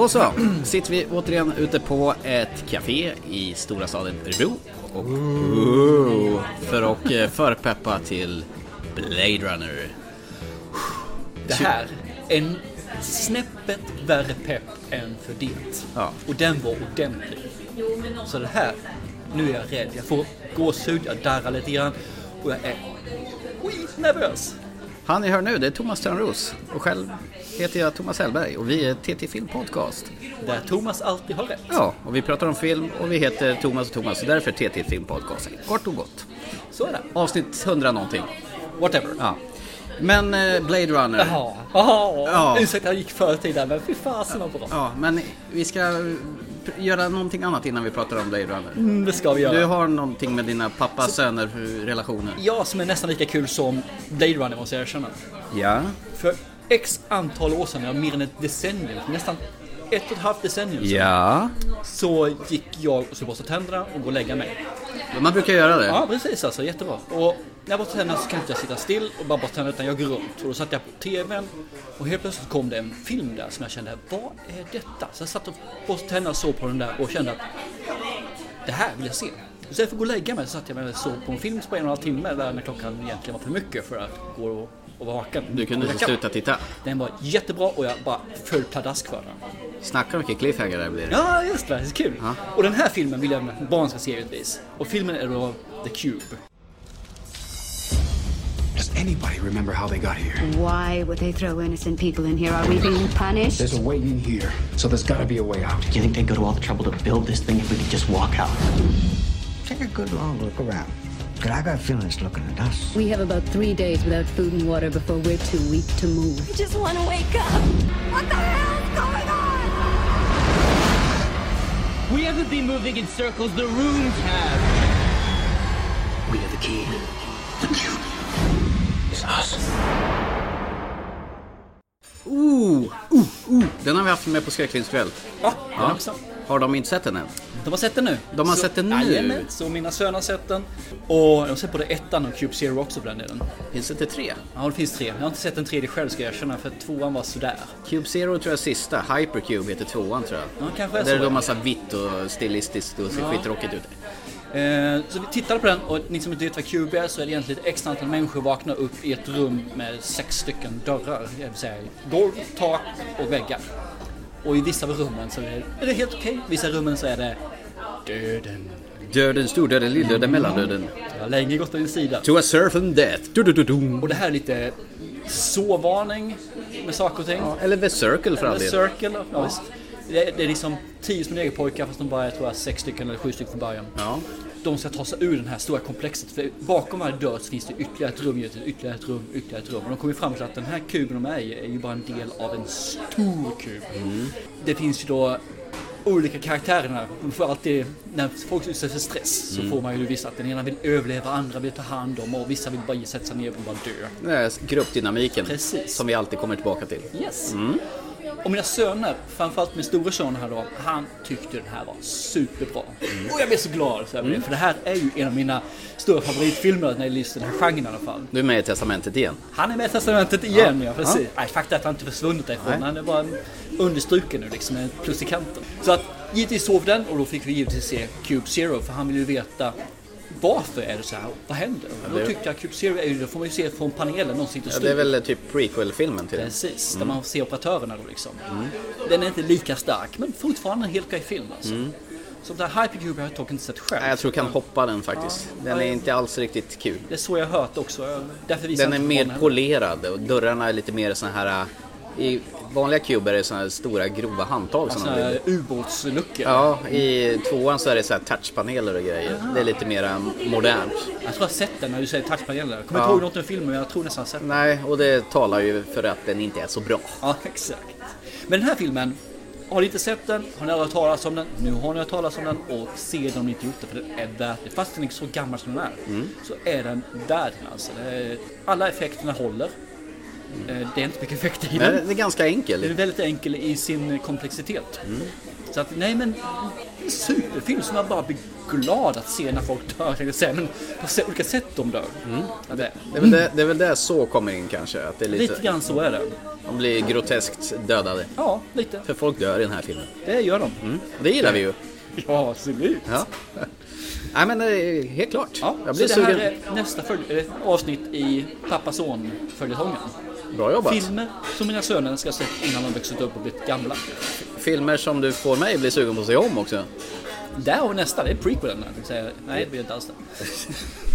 Då så, sitter vi återigen ute på ett café i stora staden Örebro. Och, oh, för att eh, förpeppa till Blade Runner. Det här, en snäppet värre pepp än för det. Ja. Och den var ordentlig. Så det här, nu är jag rädd. Jag får gåshud, jag darrar lite grann och jag är skitnervös. Han ni hör nu, det är Thomas Törnros. Och själv heter jag Thomas Hellberg och vi är TT Film Podcast. Där Thomas alltid har rätt. Ja, och vi pratar om film och vi heter Thomas och Thomas och därför TT Film Podcast. Kort och gott. Så är det. Avsnitt 100 någonting. Whatever. Ja. Men eh, Blade Runner. Jaha, jaha. Ja. Ursäkta jag gick förtid där men fy fasen vad bra. Ja, men vi ska göra någonting annat innan vi pratar om Blade Runner. Mm, det ska vi göra. Du har någonting med dina pappa-söner relationer. Jag som är nästan lika kul som Blade Runner måste jag erkänna. Ja. För x antal år sedan, ja, mer än ett decennium, nästan ett och ett halvt decennium sedan, Ja. så gick jag och skulle borsta tänderna och gå och lägga mig. Man brukar göra det. Ja, precis alltså, jättebra. Och när jag borstar tänderna så kan inte jag sitta still och bara borsta tänderna utan jag går runt. Och då satt jag på TVn och helt plötsligt kom det en film där som jag kände, vad är detta? Så jag satt och borstade tänderna och såg på den där och kände att det här vill jag se. Så för att gå och lägga mig så satt jag mig och såg på en film på en och en halv timme där när klockan egentligen var för mycket för att gå och, och vara vaken. Du kunde inte sluta titta. Den var jättebra och jag bara föll pladask för den. Snacka om vilken cliffhanger det blir. Ja, just det. Det är kul. Ja. Och den här filmen vill jag att barn ska se givetvis. Och filmen är då The Cube. Does anybody remember how they got here? Why would they throw innocent people in here? Are we being punished? There's a way in here, so there's gotta be a way out. Do you think they'd go to all the trouble to build this thing if we could just walk out? Take a good long look around. Cause I got a feeling it's looking at us. We have about three days without food and water before we're too weak to move. I just want to wake up. What the hell's going on? We haven't been moving in circles, the rooms have. We have the key. The cube is us. Ooh, ooh, ooh. Den har vi haft med på skräckfilmskväll. Ja, också. Har de inte sett den än? De har sett den nu. De har så, sett den nu? Jajamän, så mina söner har sett den. Och de har sett både ettan och Cube Zero också för den delen. Finns det inte tre? Ja, det finns tre. Jag har inte sett den tredje själv ska jag erkänna, för tvåan var sådär. Cube Zero tror jag är sista. Hypercube heter tvåan tror jag. Ja, kanske är Där är så. det då massa vitt och stilistiskt och ser Ja. skittråkigt ut. Eh, så vi tittade på den och ni som inte vet vad Cube är så är det egentligen ett x antal människor vaknar upp i ett rum med sex stycken dörrar. Det vill säga golv, tak och väggar. Och i vissa av rummen så är det, helt okej. I vissa rummen så är det döden. Döden, stordöden, lilldöden, mellandöden. Jag har länge gått på din sida. To a certain death. Du, du, du. Och det här är lite sovvarning med saker och ting. Ja, eller The Circle för all del. Circle, ja, visst. Det är, det är liksom tio små negerpojkar fast de bara är tror jag, sex stycken eller sju stycken från början. Ja. De ska ta sig ur det här stora komplexet. För bakom varje dörr finns det ytterligare ett rum, ytterligare ett rum, ytterligare ett rum. Och de kommer fram till att den här kuben de är i är ju bara en del av en stor kub. Det finns ju då olika karaktärer. Man får alltid, när folk utsätts för stress så får man ju vissa att den ena vill överleva, andra vill ta hand om och vissa vill bara sätta sig ner och bara dö. Gruppdynamiken. Precis. Som vi alltid kommer tillbaka till. Yes. Och mina söner, framförallt min stora son här då, han tyckte den här var superbra. Och jag blev så glad över det, för det här är ju en av mina stora favoritfilmer när det gäller den här genren i alla fall. Du är med i Testamentet igen. Han är med i Testamentet igen, ja, precis. Nej, faktum är att han inte försvunnit därifrån, han är bara understruken nu liksom, plus i kanten. Så att givetvis sov den och då fick vi givetvis se Cube Zero, för han vill ju veta varför är det så här? Vad händer? Och då tyckte jag Cube Zero är ju, det får man ju se från panelen, någon sitter och Ja, det är väl typ prequel-filmen till den. Precis, där man får se operatörerna då liksom. Den är inte lika stark, men fortfarande en helt okej film alltså. Så det här Hypercube har jag dock inte sett själv. Nej, jag tror kan hoppa den faktiskt. Den är inte alls riktigt kul. Det är så jag hört också. Jag- Därför visar Den är jag mer polerad och dörrarna är lite mer såna här... I vanliga kuber är här stora grova handtag här vill. ubåtsluckor. Ja, i tvåan så är det så här touchpaneler och grejer. Det är lite mer modernt. Jag tror jag har sett den när du säger touchpaneler. Jag kommer Ja. inte ihåg något av filmen men jag tror nästan jag sett den. Nej, och det talar ju för att den inte är så bra. Ja, exakt. Men den här filmen, har ni inte sett den, har ni aldrig hört talas om den, nu har ni hört talas om den och se den om ni inte gjort det för den är värt det. Fast den är så gammal som den är, så är den värd den alltså. Alla effekterna håller. Eh, Det är inte mycket effekter i den. det är ganska Den är enkel. väldigt enkel i sin komplexitet. Så att, nej men, en superfilm som jag bara blir glad att se när folk dör. Jag säga, men på olika sätt de dör. Ja, det, Det är väl det, det är väl där så kommer in kanske. Att det är lite, lite grann så är det. de blir groteskt dödade. Ja, lite. För folk dör i den här filmen. Det gör de. Och det gillar vi ju. Ja, absolut. Ja. Nej men är helt klart. Ja, jag så blir det här sugen. är nästa eh, avsnitt i pappa-son-följetongen. Bra jobbat. Filmer som mina söner ska sett innan de vuxit upp och blivit gamla. Filmer som du får mig bli sugen på att se om också. Där har vi nästa, det är prequelen. Nej, det blir inte alls det.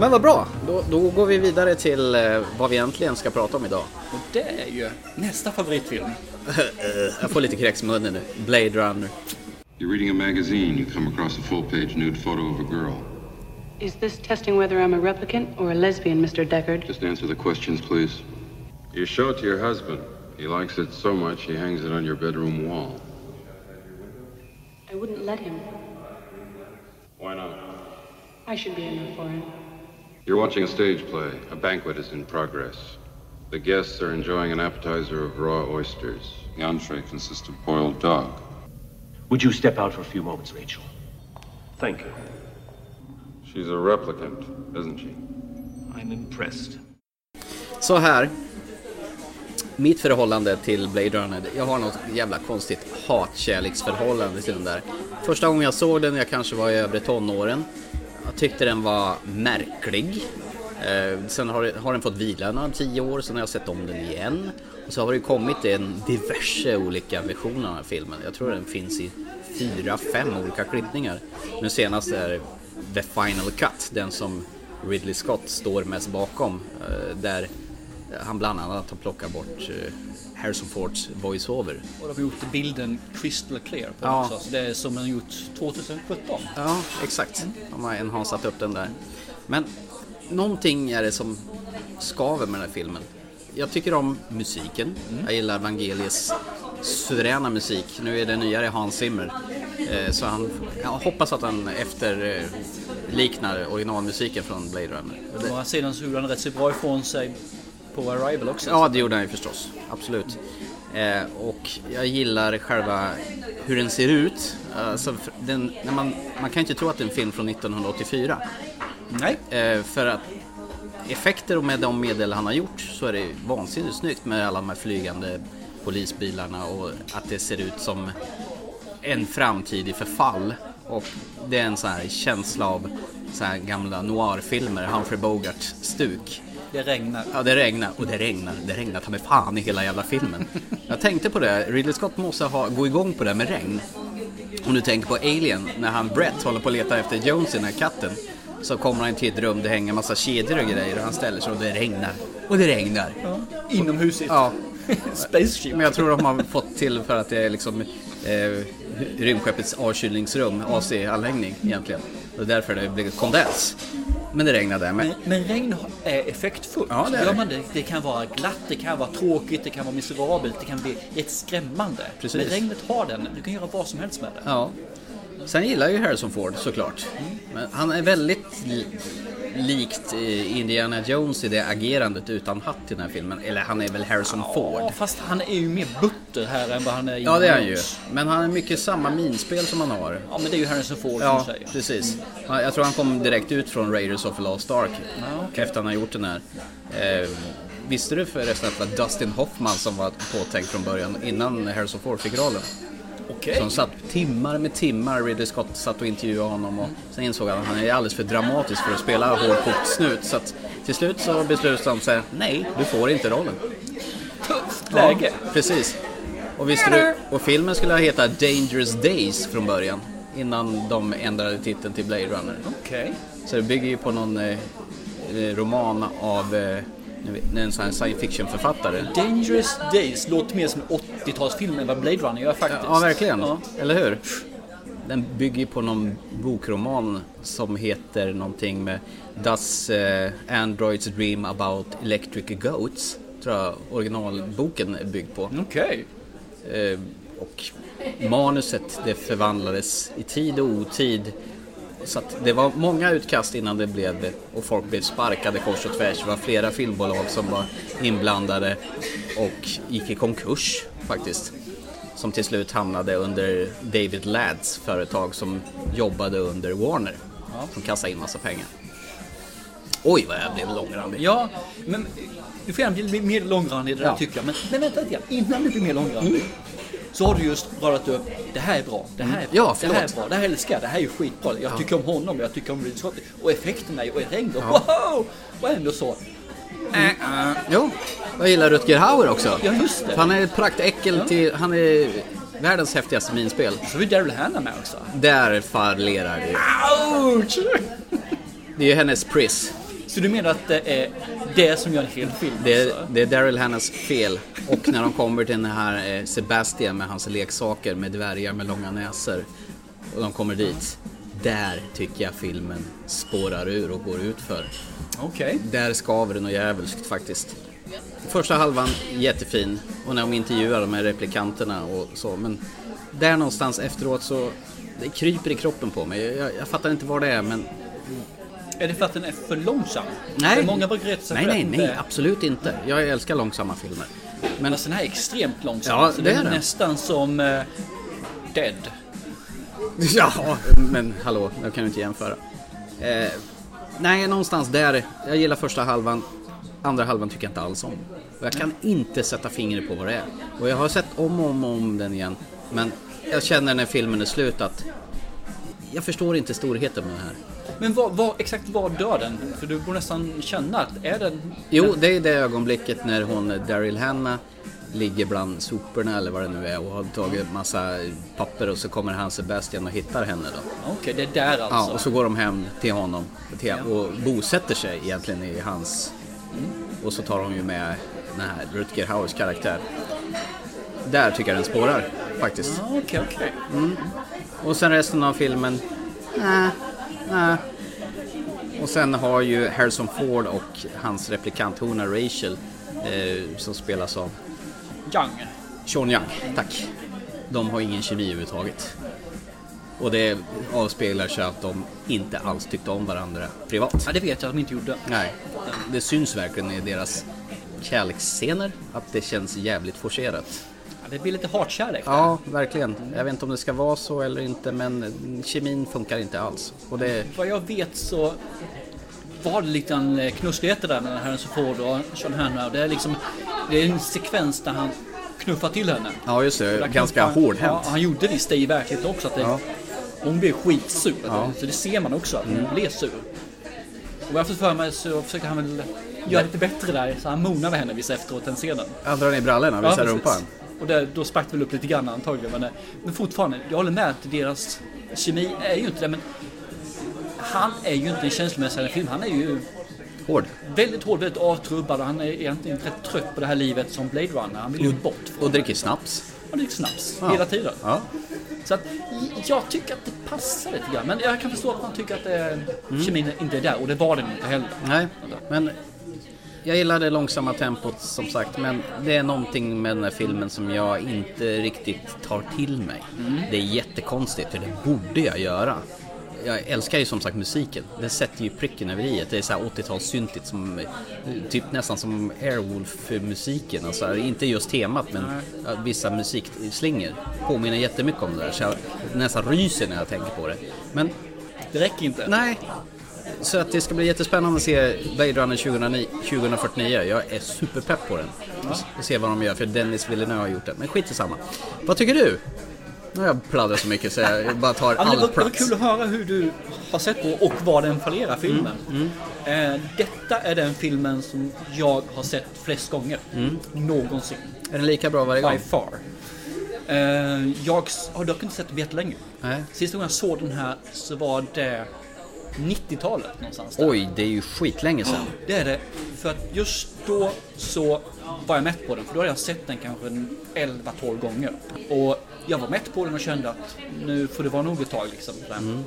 Men vad bra. Då, då går vi vidare till eh, vad vi egentligen ska prata om idag. Och det är ju nästa favoritfilm. Jag får lite kräks i munnen nu. Blade Runner. You're reading a magazine, you come across a full page nude photo of a girl. Is this testing whether I'm a replicant or a lesbian, Mr. Deckard? Just answer the questions, please. You show it to your husband. He likes it so much he hangs it on your bedroom wall. I wouldn't let him. Why not? I should be enough for him. You're watching a stage play. A banquet is in progress. The guests are enjoying an appetizer of raw oysters. The entree consists of boiled dog. Would you step out for a few moments, Rachel? Thank you. She's a replicant, isn't she? I'm impressed. Så här. Mitt förhållande till Blade Runner, jag har något jävla konstigt hatkärleksförhållande till den där. Första gången jag såg den, jag kanske var i övre tonåren. Jag tyckte den var märklig. Eh, sen har, har den fått vila några tio år, sen har jag sett om den igen. Och så har det ju kommit en diverse olika versioner av den här filmen. Jag tror den finns i fyra, fem olika klippningar. Nu senast är The Final Cut, den som Ridley Scott står mest bakom. eh, Där han bland annat har plockat bort eh, Harrison Fords voiceover. Och de har gjort bilden crystal clear på Ja. också. Så det är som de har gjort 2017. Ja, exakt. De har enhansat upp den där. Men någonting är det som skaver med den här filmen. Jag tycker om musiken. Jag gillar Vangelis suveräna musik. Nu är det nyare Hans Zimmer. Eh, Så han, jag hoppas att han efter eh, liknar originalmusiken från Blade Runner. Å andra sidan så gjorde han rätt så bra ifrån sig på Arrival också. Ja, det gjorde han ju förstås. Absolut. Eh, och jag gillar själva hur den ser ut. Alltså, den, när man, man kan inte tro att det är en film från 1984. Nej. Eh, för att effekter och med de medel han har gjort så är det vansinnigt snyggt med alla de här flygande polisbilarna och att det ser ut som en framtid i förfall. Och det är en sån här känsla av så här gamla noirfilmer, Humphrey Bogart-stuk. Det regnar. Ja, det regnar och det regnar. Det regnar ta mig fan i hela jävla filmen. Jag tänkte på det, Ridley Scott måste ha, gå igång på det med regn. Om du tänker på Alien, när han Brett håller på att leta efter Jones i den här katten. Så kommer han till ett rum, det hänger massa kedjor och grejer och han ställer sig och det regnar. Och det regnar. Inomhusigt. Ja, Spaceship. men jag tror de har fått till för att det är liksom eh, rymdskeppets avkylningsrum, AC-anläggning egentligen. Och därför det blir kondens. Men det regnar där med. Men, men regn är effektfullt. Ja, det är Gör man det, det kan vara glatt, det kan vara tråkigt, det kan vara miserabelt, det kan bli rätt skrämmande. Precis. Men regnet har den, du kan göra vad som helst med det. Ja. Sen gillar jag ju Harrison Ford såklart. Men han är väldigt likt eh, Indiana Jones i det agerandet utan hatt i den här filmen. Eller han är väl Harrison Ford. Ja, fast han är ju mer butter här än vad han är i Ja det är han ju. Men han är mycket samma minspel som han har. Ja, men det är ju Harrison Ford Ja, som säger. precis. Ja, Jag tror han kom direkt ut från Raiders of the Lost Ark. Ja, okej. Efter han har gjort den här. Eh, visste du förresten att det var Dustin Hoffman som var påtänkt från början innan Harrison Ford fick rollen? Okej. Som satt timmar med timmar, Ridley Scott satt och intervjuade honom och sen insåg han att han är alldeles för dramatisk för att spela hårdkokt snut. Så att till slut så beslutade de sig, nej, du får inte rollen. Tufft läge. Ja, precis. Och visste du, och filmen skulle heta Dangerous Days från början. Innan de ändrade titeln till Blade Runner. Okej. Så det bygger ju på någon eh, eh, roman av eh, en sån här science fiction författare. Dangerous Days låter mer som en 80-talsfil än vad Blade Runner gör faktiskt. Ja, verkligen. Ja. Eller hur? Den bygger på någon bokroman som heter någonting med Does eh, Androids Dream About Electric Goats? Tror jag originalboken är byggd på. Okej. Eh, och manuset det förvandlades i tid och otid. Så det var många utkast innan det blev det och folk blev sparkade kors och tvärs. Det var flera filmbolag som var inblandade och gick i konkurs faktiskt. Som till slut hamnade under David Ladds företag som jobbade under Warner. Som kastade in massa pengar. Oj vad jag blev långrandig. Ja, men du får gärna bli mer långrandig i det där Ja. tycker jag. Men, men vänta lite grann, innan du blir mer långrandig. Så har du just radat upp, det här är bra, det här är bra, Ja, det här är bra, det här älskar jag, det här är skitbra. Jag tycker om honom, jag tycker om Ridley Scott. Och effekterna och regn och wow! Och ändå så. Jo, jag gillar Rutger Hauer också. Ja, just det. För Han är ett praktäckel till, han är världens häftigaste minspel. Så är Daryl Hannah med också. Där fallerar det. Ouch! Det är ju hennes Priss. Så du menar att det är det som gör en hel film? Det är, alltså? det är Daryl Hannahs fel. Och när de kommer till den här eh, Sebastian med hans leksaker med dvärgar med långa näsor. Och de kommer dit. Där tycker jag filmen spårar ur och går ut för. Okej. Där skaver det något djävulskt faktiskt. Första halvan jättefin och när de intervjuar de här replikanterna och så men där någonstans efteråt så det kryper i kroppen på mig. Jag, jag fattar inte vad det är men Är det för att den är för långsam? nej. För många brukar rätta sig nej, för nej, nej, det- absolut inte. Jag älskar långsamma filmer. Men Alltså den här är extremt långsam. Ja, det den är den. nästan som eh, Dead. Ja, men hallå, jag kan inte jämföra. Eh, nej, någonstans där. Jag gillar första halvan. Andra halvan tycker jag inte alls om. Och jag kan inte sätta fingret på vad det är. Och jag har sett om och om, om den igen. Men jag känner när filmen är slut att jag förstår inte storheten med det här. Men vad, vad, exakt vad dör den? För du borde nästan känna att är den... Jo, det är det ögonblicket när hon, Daryl Hannah, ligger bland soporna eller vad det nu är och har tagit massa papper och så kommer han Sebastian och hittar henne då. Okej, det är där Ja, alltså. och så går de hem till honom till, och bosätter sig egentligen i hans... Och så tar de ju med den här Rutger Hauers karaktär. Där tycker jag den spårar faktiskt. Ja, Okej, okej. Och sen resten av filmen... Nej, nej. Och sen har ju Harrison Ford och hans replikanthona Rachel eh, som spelas av Young. Sean Young, tack. De har ingen kemi överhuvudtaget. Och det avspeglar sig att de inte alls tyckte om varandra privat. Ja, det vet jag att de inte gjorde. Nej, det syns verkligen i deras kärleksscener att det känns jävligt forcerat. Ja, det blir lite hatkärlek. Ja, verkligen. Jag vet inte om det ska vara så eller inte men kemin funkar inte alls. Och det, Vad jag vet så var det lite eh, knussligheter där mellan Harrison Ford och Sean Hannah. Det är liksom det är en sekvens där han knuffar till henne. ja just det, ganska knuffar- hårdhänt. Ja, han gjorde visst det i verkligheten också. Att det, Ja. Hon blev skitsur. Ja. Mm. Så det ser man också att hon blev sur. Och fått för mig så försökte han väl göra lite bättre där. Så han monade med henne vissa efteråt den scenen. Han drar ner brallorna, visar precis. rumpan. Och det, då sprack det väl upp lite grann antagligen. Men, eh, men fortfarande, jag håller med att deras kemi är ju inte det. Men han är ju inte en känslomässig film. Han är ju Hård. väldigt hård, väldigt avtrubbad och han är egentligen rätt trött på det här livet som Blade Runner. Han vill ju bort från Och dricker snaps. och dricker snaps Ja. hela tiden. Ja. Så att jag tycker att det passar lite grann. Men jag kan förstå att man tycker att det, kemin inte är där och det var den inte heller. Nej, men jag gillar det långsamma tempot som sagt, men det är någonting med den här filmen som jag inte riktigt tar till mig. Det är jättekonstigt, för det borde jag göra. Jag älskar ju som sagt musiken. Det sätter ju pricken över i. Det är så här 80-talssyntigt som typ nästan som Airwolf-musiken. Alltså, inte just temat men vissa musikslingor påminner jättemycket om det där. Så jag nästan ryser när jag tänker på det. Men Det räcker inte. Nej. Så att det ska bli jättespännande att se Blade Runner 2009, 2049. Jag är superpepp på den. Och se vad de gör, för Dennis Villeneuve har gjort den. Men skit i samma. Vad tycker du? Nu har jag pladdrat så mycket så jag bara tar Ja, all var, det var plats. kul att höra hur du har sett på och vad den fallerar filmen. Mm, Eh, detta är den filmen som jag har sett flest gånger. Mm. Någonsin. Är den lika bra varje gång? By far. Eh, jag har dock inte sett den jättelänge. Sista gången jag såg den här så var det 90-talet någonstans. Där. Oj, det är ju skitlänge sedan. Det är det. För att just då så var jag mätt på den. För då hade jag sett den kanske en 11-12 gånger. Och jag var mätt på den och kände att nu får det vara nog ett tag liksom. sådär.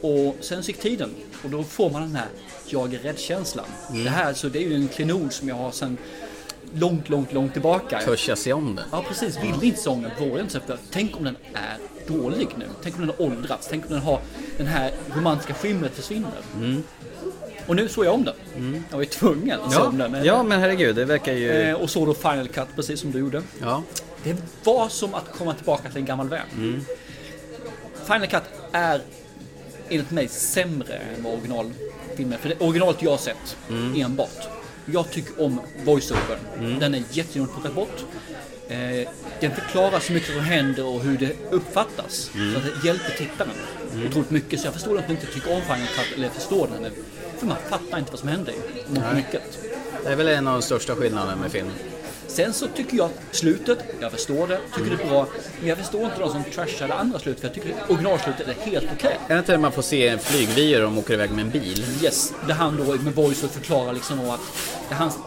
Och sen gick tiden. Och då får man den här jag är rädd-känslan. Det här så det är ju en klenod som jag har sen långt, långt, långt tillbaka. Törs jag se om det? Ja precis, ville inte sången, vågade inte se. Tänk om den är dålig nu. Tänk om den har åldrats. Tänk om den har den här romantiska skimret försvinner. Och nu såg jag om den. Jag var ju tvungen att se om den. Mm. Ja, men herregud, det verkar ju... Eh, Och såg då Final Cut precis som du gjorde. Ja. Det var som att komma tillbaka till en gammal vän. Final Cut är enligt mig sämre än vad originalfilmen För det originalet jag har sett enbart. Jag tycker om voiceovern. Den är jättegenuint plockat bort. Eh, den förklarar så mycket som händer och hur det uppfattas. Så att det hjälper tittaren otroligt mycket. Så jag förstår att man inte tycker om Final Cut eller förstår den. För man fattar inte vad som händer mycket. Det är väl en av de största skillnaderna med film. Sen så tycker jag att slutet, jag förstår det, tycker det är bra. Men jag förstår inte de som trashar det andra slutet. För jag tycker originalslutet är helt okej. Är det inte det man får se en flygvy och de åker iväg med en bil? Yes, där han då med voice och förklarar liksom att, det hans,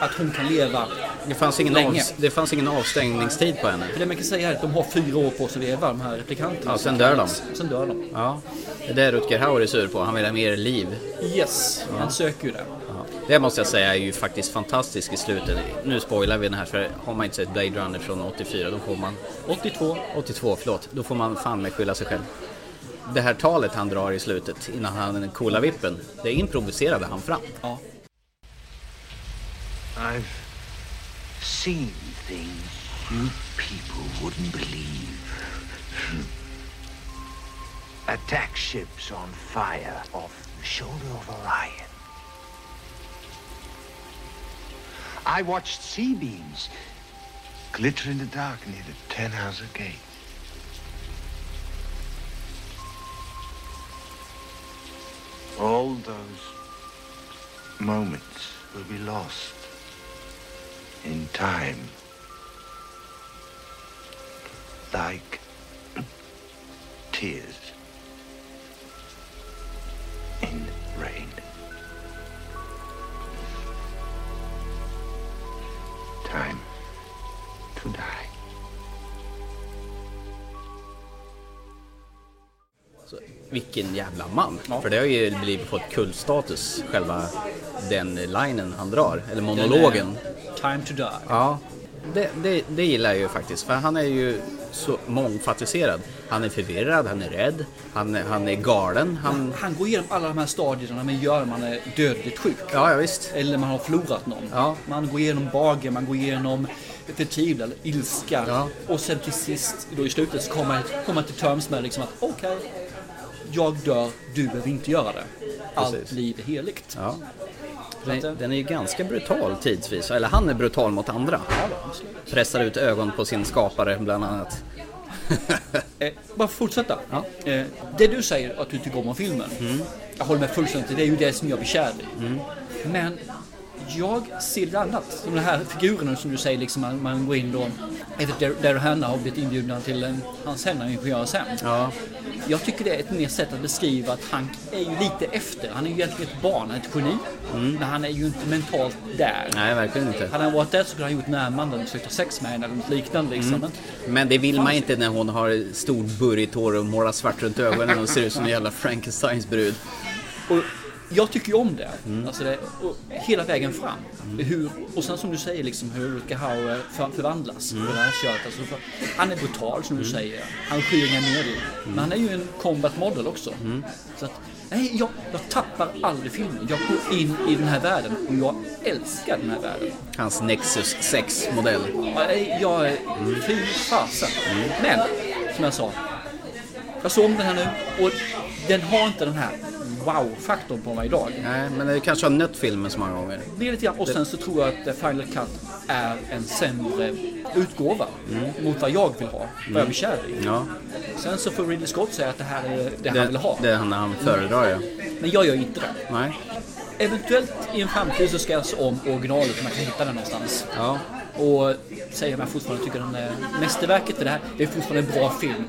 att hon kan leva. Det fanns, ingen Länge. av, det fanns ingen avstängningstid på henne. För det man kan säga är att de har fyra år på sig att leva, de här replikanterna. Ja, sen dör de. Sen dör de. Ja. Det är det Rutger Hauer är sur på. Han vill ha mer liv. Yes, han söker ju det. Ja. Det måste jag säga är ju faktiskt fantastiskt i slutet. Nu spoilar vi den här för har man inte sett Blade Runner från 84 då får man... 82. 82, förlåt. Då får man fan med skylla sig själv. Det här talet han drar i slutet innan han den coola vippen. Det improviserade han fram. Ja. I've seen things you people wouldn't believe. Attack ships on fire off the shoulder of Orion. I watched sea beams glitter in the dark near the Ten Hauser Gate. All those moments will be lost in time. Like tears in rain. Time to die. Vilken jävla man! För det har ju blivit fått kultstatus, själva den linen han drar, eller monologen. Time to die. Ja, det, det, det gillar jag ju faktiskt. För han är ju så mångfacetterad. Han är förvirrad, han är rädd, han, han är galen. Han... Han går igenom alla de här stadierna man gör man är dödligt sjuk. Ja, ja visst. Eller man har förlorat någon. Ja. Man går igenom bager, man går igenom förtvivlan, ilska. Ja. Och sen till sist, då i slutet, så kommer man, till terms med liksom att okej, jag dör, du behöver inte göra det. Allt Precis. liv är heligt. Ja. Den, eh, den är ju ganska brutal tidsvis. Eller han är brutal mot andra. Pressar ut ögon på sin skapare bland annat. Eh, bara fortsätta. Ja. Eh, det du säger att du tycker om om filmen, jag håller med fullständigt, det är ju det som jag blir kär i. Men jag ser det annat. De här figurerna som du säger, liksom, man, man går in då, efter där Hanna har blivit inbjudna till en, hans henna sen. Ja, Jag tycker det är ett mer sätt att beskriva att han är ju lite efter. Han är ju egentligen ett barn, ett geni. Men han är ju inte mentalt där. nej verkligen inte. Hade han varit där så skulle han gjort närmanden och försökt ha sex med henne eller något liknande. Liksom. Men Men det vill man inte när hon har stort burrigt hår och målar svart runt ögonen och ser ut som en jävla Frankensteins brud. Och jag tycker ju om det. Alltså det och hela vägen fram. Hur, och sen som du säger liksom hur Rutger Hauer för, förvandlas. Mm. Det här köret. Alltså, för, han är brutal som du säger. Han skyr inga medel. Men han är ju en combat model också. Så att, nej, jag, jag tappar aldrig filmen. Jag går in i den här världen och jag älskar den här världen. Hans Nexus 6-modell. Jag, jag fy fasen. Men, som jag sa. Jag såg om den här nu och den har inte den här wow-faktorn på mig idag. Nej, men det kanske har nött filmen så många gånger. Det är lite grann. Och sen så tror jag att Final Cut är en sämre utgåva mot vad jag vill ha, vad jag blir kär i. Ja, Sen så får Ridley Scott säga att det här är det han vill det, ha. det är han han föredrar ja. Men jag gör inte det. Nej. Eventuellt i en framtid så ska jag se om originalet om man kan hitta den någonstans. Ja. Och säga om jag fortfarande tycker den är mästerverket för det här. Det är fortfarande en bra film.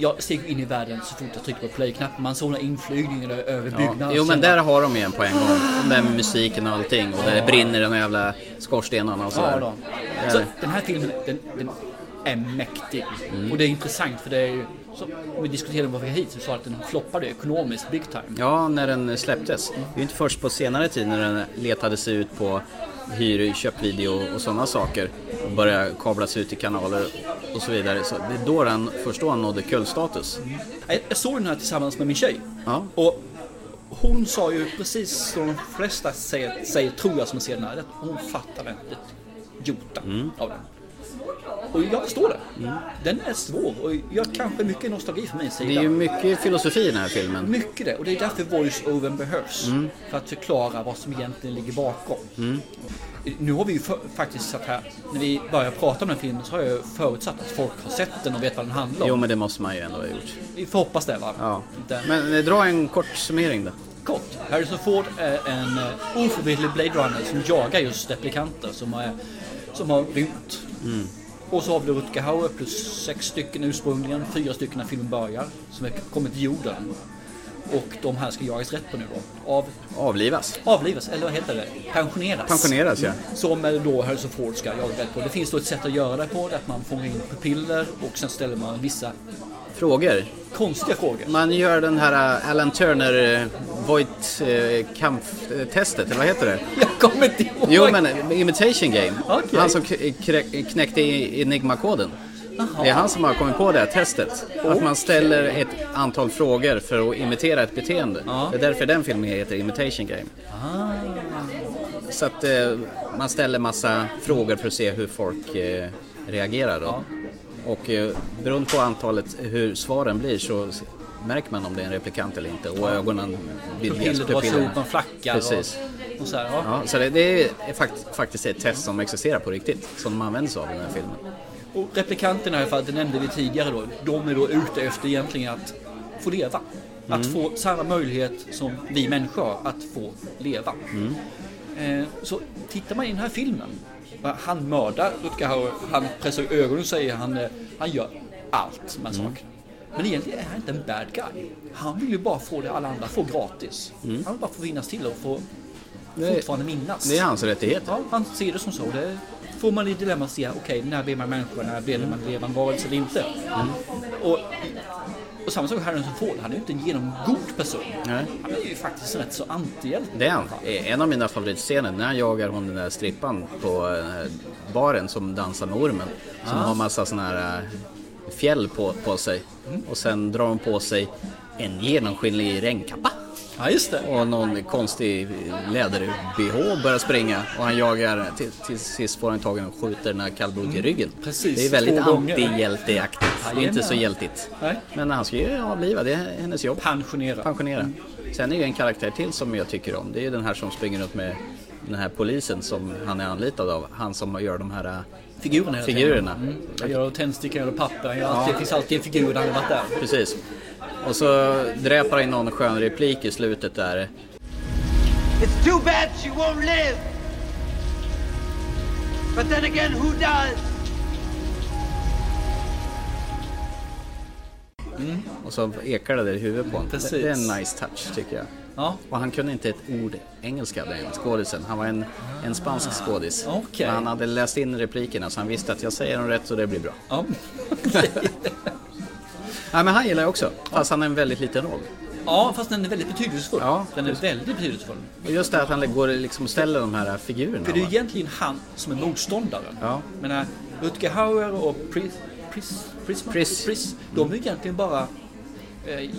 Jag steg in i världen så fort jag tryckte på play-knappen. Man såg några inflygningar över Ja. byggnader. Jo men där har de ju en på en gång. Med musiken och allting. Och det brinner de jävla skorstenarna och Ja, sådär. då. Så den här filmen, den, den är mäktig. Och det är intressant för det är ju så, om vi diskuterade varför jag hit så sa att den floppade ekonomiskt big time. Ja, när den släpptes. Det är inte först på senare tid när den letade sig ut på hyr, köpvideo och sådana saker och började kablas ut i kanaler och så vidare. Så det är då den, först då han nådde kultstatus. Jag, jag såg den här tillsammans med min tjej. Ja. Och hon sa ju precis som de flesta säger, säger tror jag som ser den här, att hon fattar inte ett jota Mm. av den. Och jag förstår det. Den är svår och jag kanske mycket nostalgi från min sida. Det är ju mycket filosofi i den här filmen. Mycket det, och det är därför voice-overn behövs. Mm. För att förklara vad som egentligen ligger bakom. Nu har vi ju för, faktiskt satt här, när vi började prata om den filmen så har jag förutsatt att folk har sett den och vet vad den handlar om. Jo, men det måste man ju ändå ha gjort. Vi får hoppas det va? Ja. Den, Men eh, dra en kort summering då. Kort. Harrison Ford är en uh, oförvitlig Blade Runner som jagar just replikanter som, är, som har rymt. Mm. Och så har vi Rutger Hauer plus sex stycken ursprungligen, fyra stycken när filmen börjar, som är kommit till jorden. Och de här ska jagas rätt på nu då. Av, Avlivas. avlivas, eller vad heter det? Pensioneras. Pensioneras, ja. Som eh, då Harrison Ford ska jaga rätt på. Det finns då ett sätt att göra det på, det är att man fångar in pupiller och sen ställer man vissa Frågor. Konstiga frågor. Man gör den här eh, Alan Turner eh, Voight eh, kamptestet, eller vad heter det? Jag kommer inte ihåg. Jo men Imitation Game. Okej. Han som knäckte Enigma-koden. Det är han som har kommit på det här testet. Att man ställer ett antal frågor för att imitera ett beteende. Ja. Det är därför den filmen heter Imitation Game. Ah. Så att eh, man ställer massa frågor för att se hur folk eh, reagerar då. Och eh, beroende på antalet, hur svaren blir så märker man om det är en replikant eller inte. Och ögonen vidgas. Pupiller dras flackar Precis. och, och så här. Ja. Ja, så det, det är fakt, faktiskt ett test som existerar på riktigt, som de använder sig av i den här filmen. Och replikanterna i alla fall, det nämnde vi tidigare då, de är då ute efter egentligen att få leva. Att Mm. få samma möjlighet som vi människor att få leva. Mm. Eh, så tittar man i den här filmen, han mördar Rutger Hauer, han pressar ögonen och säger han, eh, han gör allt med Mm. saker. Men egentligen är han inte en bad guy. Han vill ju bara få det alla andra får gratis. Mm. Han vill bara få finnas till och få Det- fortfarande minnas. Det är hans rättighet. Ja, han ser det som så. Det får man i dilemma se, okej, när blir man människa, när blir man levande varelse eller inte? Och, och samma sak med Harrison Ford, han är ju inte en genomgod person. Nej. Han är ju faktiskt rätt så antihjälte. Det är han. Eh, En av mina favoritscener när han jagar hon den där strippan på här baren som dansar med ormen. Som Ah. har massa såna här eh, fjäll på, på sig. Och sen drar hon på sig en genomskinlig regnkappa. Ja, just det. Och någon konstig läder-bh och börjar springa. Och han jagar, till, till sist får han tagen och skjuter den här kallblodig i ryggen. Mm. Precis, Det är väldigt antihjälteaktigt. Det är inte så hjältigt. Nej. Men han ska ju avliva, det är hennes jobb. Pensionera. Pensionera. Sen är ju en karaktär till som jag tycker om. Det är ju den här som springer runt med den här polisen som han är anlitad av. Han som gör de här äh, Figurerna. figurerna. Mm. Han gör tändstickor eller papper. Han gör alltid, Det finns alltid en figur där han har varit där. Precis. Och så dräpar han in någon skön replik i slutet där. It's too bad she won't live. But then again, who does? Och så ekar det där i huvudet på honom. Precis. Det, det är en nice touch tycker jag. Ja. Och han kunde inte ett ord engelska den skådisen. Han var en, en spansk skådis. okej. Men han hade läst in replikerna så han visste att jag säger dem rätt så det blir bra. Ja. Nej men han gillar jag också. Fast han har en väldigt liten roll. ja, fast den är väldigt betydelsefull. Ja, den är väldigt betydelsefull. Och just det att han går liksom och ställer de här figurerna. För det är va? egentligen han som är motståndaren. Ja. Men Rutger Hauer och Pris, Pris, Prisma, Pris. Pris, de är egentligen bara eh,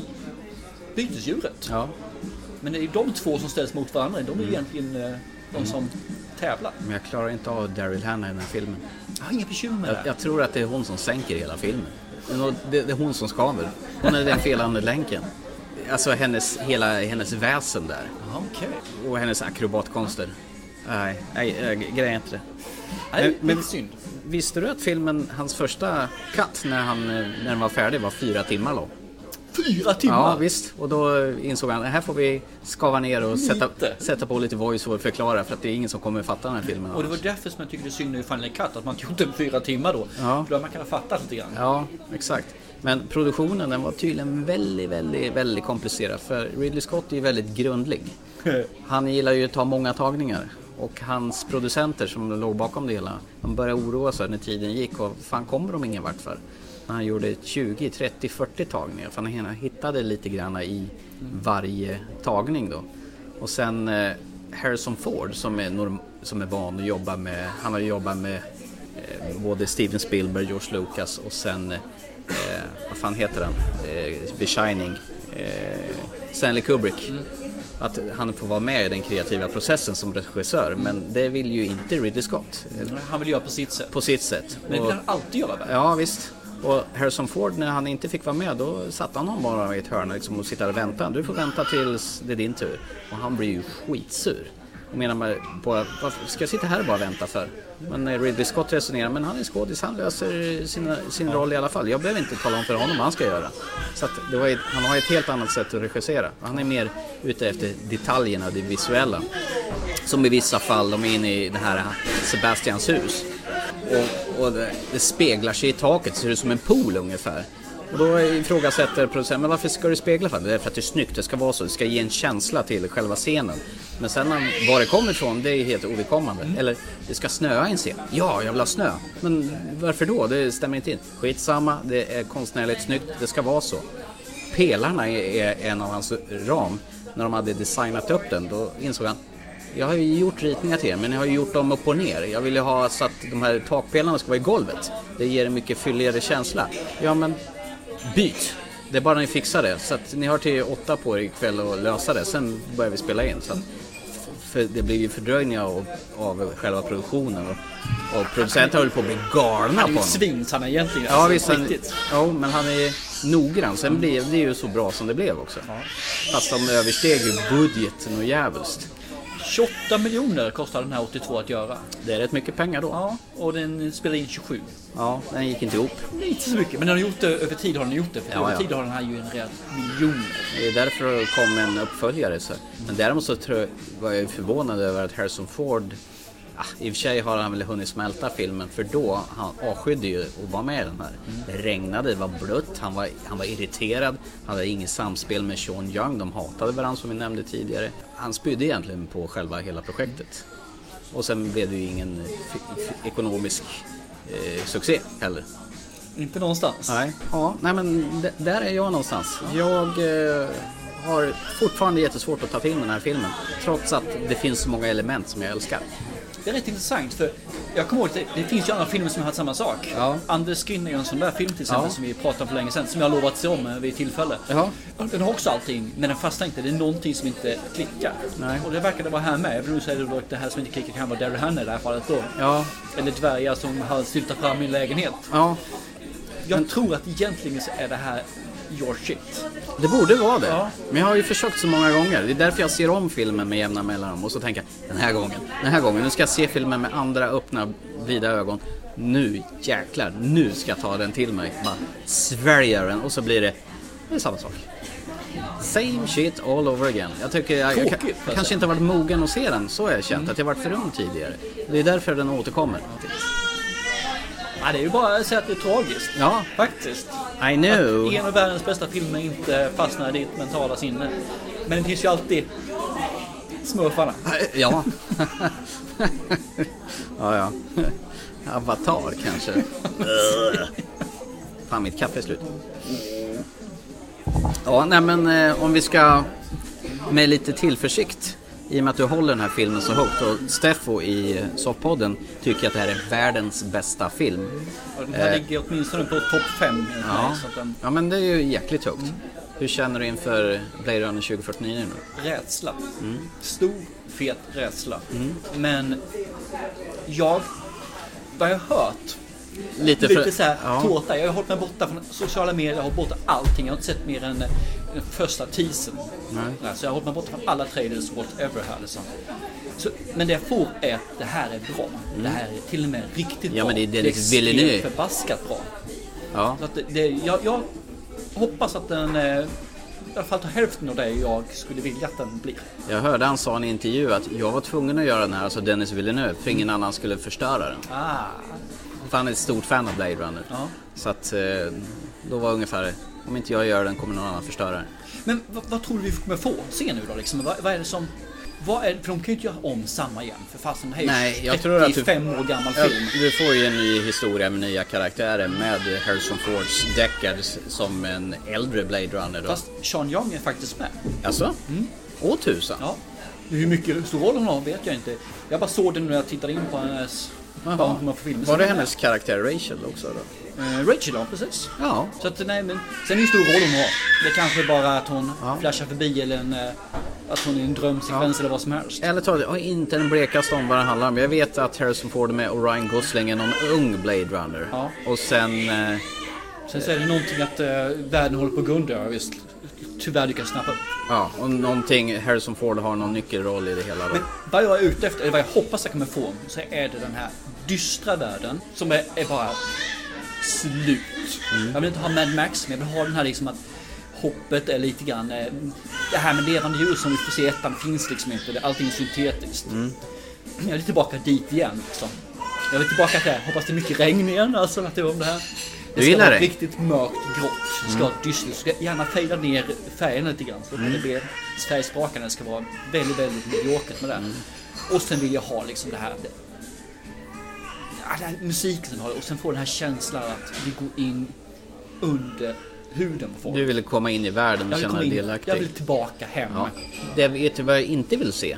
bytesdjuret. Ja. Men det är de två som ställs mot varandra. De är ju egentligen eh, de som tävlar. Men jag klarar inte av Daryl Hannah i den här filmen. Jag har inga bekymmer med Jag, det. jag tror att det är hon som sänker hela filmen. Det Det, är hon som skaver. Hon är den felande länken. Alltså hennes, hela hennes väsen där. Okej. Och hennes akrobatkonster. Nej, nej, jag grejer inte det. Nej, Men- men, men- synd. Visste du att filmen, hans första cut när, han, när den var färdig var fyra timmar lång? Fyra timmar! Ja visst, och då insåg han här får vi skava ner och sätta, Lite. sätta på lite voice och förklara för att det är ingen som kommer fatta den här filmen. Och det var därför som jag tycker det synd i Final Cut att man inte fyra timmar då. Ja. För då hade man kunnat fatta lite grann. Ja, exakt. Men produktionen den var tydligen väldigt, väldigt, väldigt komplicerad för Ridley Scott är ju väldigt grundlig. Han gillar ju att ta många tagningar och hans producenter som låg bakom det hela, de började oroa sig när tiden gick och fan kommer de ingen vart för? När han gjorde 20, 30, 40 tagningar. För han hittade lite grann i varje tagning då. Och sen eh, Harrison Ford som är, norm- som är van att jobba med, han har jobbat med eh, både Steven Spielberg, George Lucas och sen, eh, vad fan heter han, eh, The Shining, Stanley Kubrick. Att han får vara med i den kreativa processen som regissör, men det vill ju inte Ridley Scott. Han vill göra på sitt sätt. På sitt sätt. Men det vill han alltid göra väl? Ja visst. Och Harrison Ford när han inte fick vara med då satte han honom bara i ett hörn liksom, och sitta och vänta. Du får vänta tills det är din tur. Och han blir ju skitsur. Och menar man på, varför ska jag sitta här och bara vänta för? Men Ridley Scott resonerar, men han är skådis, han löser sina, sin roll i alla fall. Jag behöver inte tala om för honom vad han ska göra. Så ett- han har ett helt annat sätt att regissera. Han är mer ute efter detaljerna, det visuella. Som i vissa fall, de är inne i det här Sebastians hus. Och, och det, det speglar sig i taket, ser ut som en pool ungefär. Och då ifrågasätter producenten, men varför ska det spegla för? Det är för att det är snyggt, det ska vara så, det ska ge en känsla till själva scenen. Men sen var det kommer ifrån, det är helt ovidkommande. Eller, det ska snöa i en scen. Ja, jag vill ha snö. Men varför då? Det stämmer inte in. Skitsamma, det är konstnärligt snyggt, det ska vara så. Pelarna är, är en av hans ram. När de hade designat upp den, då insåg han jag har ju gjort ritningar till er, men jag har ju gjort dem upp och ner. Jag vill ju ha så att de här takpelarna ska vara i golvet. Det ger en mycket fylligare känsla. Ja, men byt! Det är bara ni fixar det. Så att ni har till åtta på er ikväll att lösa det. Sen börjar vi spela in. Så att, för det blir ju fördröjningar av, av själva produktionen. Och, och producenten höll på att bli galna Han är på ju ett honom. svin han är egentligen. Ja alltså, visst, på han, ja, men han är noggrann. Sen blev det ju så bra som det blev också. Fast de översteg ju budgeten och jävligt. 28 miljoner kostar den här 82 att göra. Det är rätt mycket pengar då. Ja, och den spelar in 27. Ja, den gick inte ihop. Inte så mycket, men den har gjort det över tid har den gjort det. För Ja, över ja. tid har den här ju en rejäl miljon. Det är därför det kom en uppföljare. Så. Men däremot så tror jag, var jag förvånad över att Harrison Ford I och för sig har han väl hunnit smälta filmen för då, han avskydde ju att vara med i den här. Det regnade, det var blött, han var, han var irriterad, han hade inget samspel med Sean Young, de hatade varandra som vi nämnde tidigare. Han spydde egentligen på själva hela projektet. Och sen blev det ju ingen ekonomisk eh, succé heller. Inte någonstans. Nej, ja, nej men där är jag någonstans. Jag eh, har fortfarande jättesvårt att ta till den här filmen. Trots att det finns så många element som jag älskar. Det är rätt intressant för jag kommer ihåg att det, det finns ju andra filmer som har haft samma sak. Ja. Anders Skin är ju en sån där film till exempel Ja. som vi pratade om för länge sedan som jag har lovat se om eh, vid tillfälle. Ja. Den har också allting men den fastnar inte. Det är någonting som inte klickar. Nej. Och det verkar det vara här med. Om du säger då att det här som inte klickar kan vara Daryl Hannah i det här fallet då. Ja, Eller dvärgar som har styltat fram i en lägenhet. ja, Jag tror att egentligen så är det här your shit. det borde vara det. Ja. Men jag har ju försökt så många gånger. Det är därför jag ser om filmen med jämna mellanrum och så tänker jag den här gången, den här gången, nu ska jag se filmen med andra öppna, vida ögon. Nu jäklar, nu ska jag ta den till mig. Bara svälja den och så blir det, det är samma sak. Same shit all over again. Jag tycker jag, jag, får jag kanske säga. inte har varit mogen att se den, så har jag känt. Att jag varit för ung tidigare. Det är därför den återkommer. Ja, det är ju bara att säga att det är tragiskt. Ja, Faktiskt. I know. Att en av världens bästa filmer inte fastnar i ditt mentala sinne. Men det finns ju alltid smurfarna. Ja. ja, ja. Avatar kanske. Fan, mitt kaffe är slut. Ja, nej men eh, om vi ska med lite tillförsikt i och med att du håller den här filmen så högt och Steffo i Soffpodden tycker att det här är världens bästa film. Och den här Eh. ligger åtminstone på topp 5. Ja. Den, ja, men det är ju jäkligt högt. Hur känner du inför Blade Runner 2049 nu? rädsla. Mm. Stor, fet rädsla. Men jag, vad jag har hört, Lite, lite för... såhär ja. tårta. Jag har hållit mig borta från sociala medier, jag har hållit borta allting. Jag har inte sett mer än eh, den första teasern. Nej. Så jag har hållit mig borta från alla trailers, whatever här liksom. Så, men det jag får är att det här är bra. Det här är till och med riktigt Mm. Ja, bra. men det Denis det är extremt förbaskat bra. Ja. Så att det, det, jag, jag hoppas att den eh, i alla fall tar hälften av det jag skulle vilja att den blir. Jag hörde han sa i en intervju att jag var tvungen att göra den här, alltså Dennis Villeneuve, för ingen annan skulle förstöra den. Ah, För han är ett stort fan av Blade Runner. Ja. Så att eh, då var ungefär, om inte jag gör den kommer någon annan förstöra den. men vad, vad tror du vi kommer få se nu då? Liksom? Vad, vad är det som... Vad är, för de kan ju inte göra om samma igen. För fasen, det här är Nej, jag tror att du- 35 år gammal Ja, film. Du får ju en ny historia med nya karaktärer med Harrison Fords Deckard som en äldre Blade Runner då. Fast Sean Young är faktiskt med. Alltså? Åh tusan. Ja. Hur mycket stor roll hon har vet jag inte. Jag bara såg det när jag tittade in på hennes... Hon kommer på filmen. Var det hennes karaktär Rachel också då? Eh, Rachel ja, precis. Ja. Så att nej men, sen är det ju stor roll hon har. Det är kanske bara att hon flashar förbi eller en, eh, att hon är en drömsekvens eller vad som helst. Eller ta det, jag har inte en blekaste om vad det handlar om. Jag vet att Harrison Ford är med och Ryan Gosling är någon ung Blade Runner. Ja. Och sen... Eh, Sen så är det någonting att eh, världen håller på att gå under. Visst tyvärr lyckas snappa upp. ja, och någonting, Harrison Ford har någon nyckelroll i det hela då. Men vad jag är ute efter, eller vad jag hoppas jag kommer få, så är det den här dystra världen som är, är bara slut. Jag vill inte ha Mad Max, men jag vill ha den här liksom att hoppet är lite grann... eh, Det här med levande djur som vi får se i ettan finns liksom inte. Allting är syntetiskt. Jag vill tillbaka dit igen. Liksom. Jag vill tillbaka till det. Hoppas det är mycket regn igen. Alltså att det om det här. Det ska vara det? riktigt mörkt grått. Det ska vara dystert. Det ska gärna fejda ner färgen lite grann. Så att det blir färgsprakande. Det ska vara väldigt, väldigt mediokert med det. Och sen vill jag ha liksom det här. Här musiken som har och sen få den här känslan att vi går in under huden på folk. Du ville komma in i världen och vill känna dig delaktig. jag vill tillbaka hem. Ja. Det vet du vad jag inte vill se?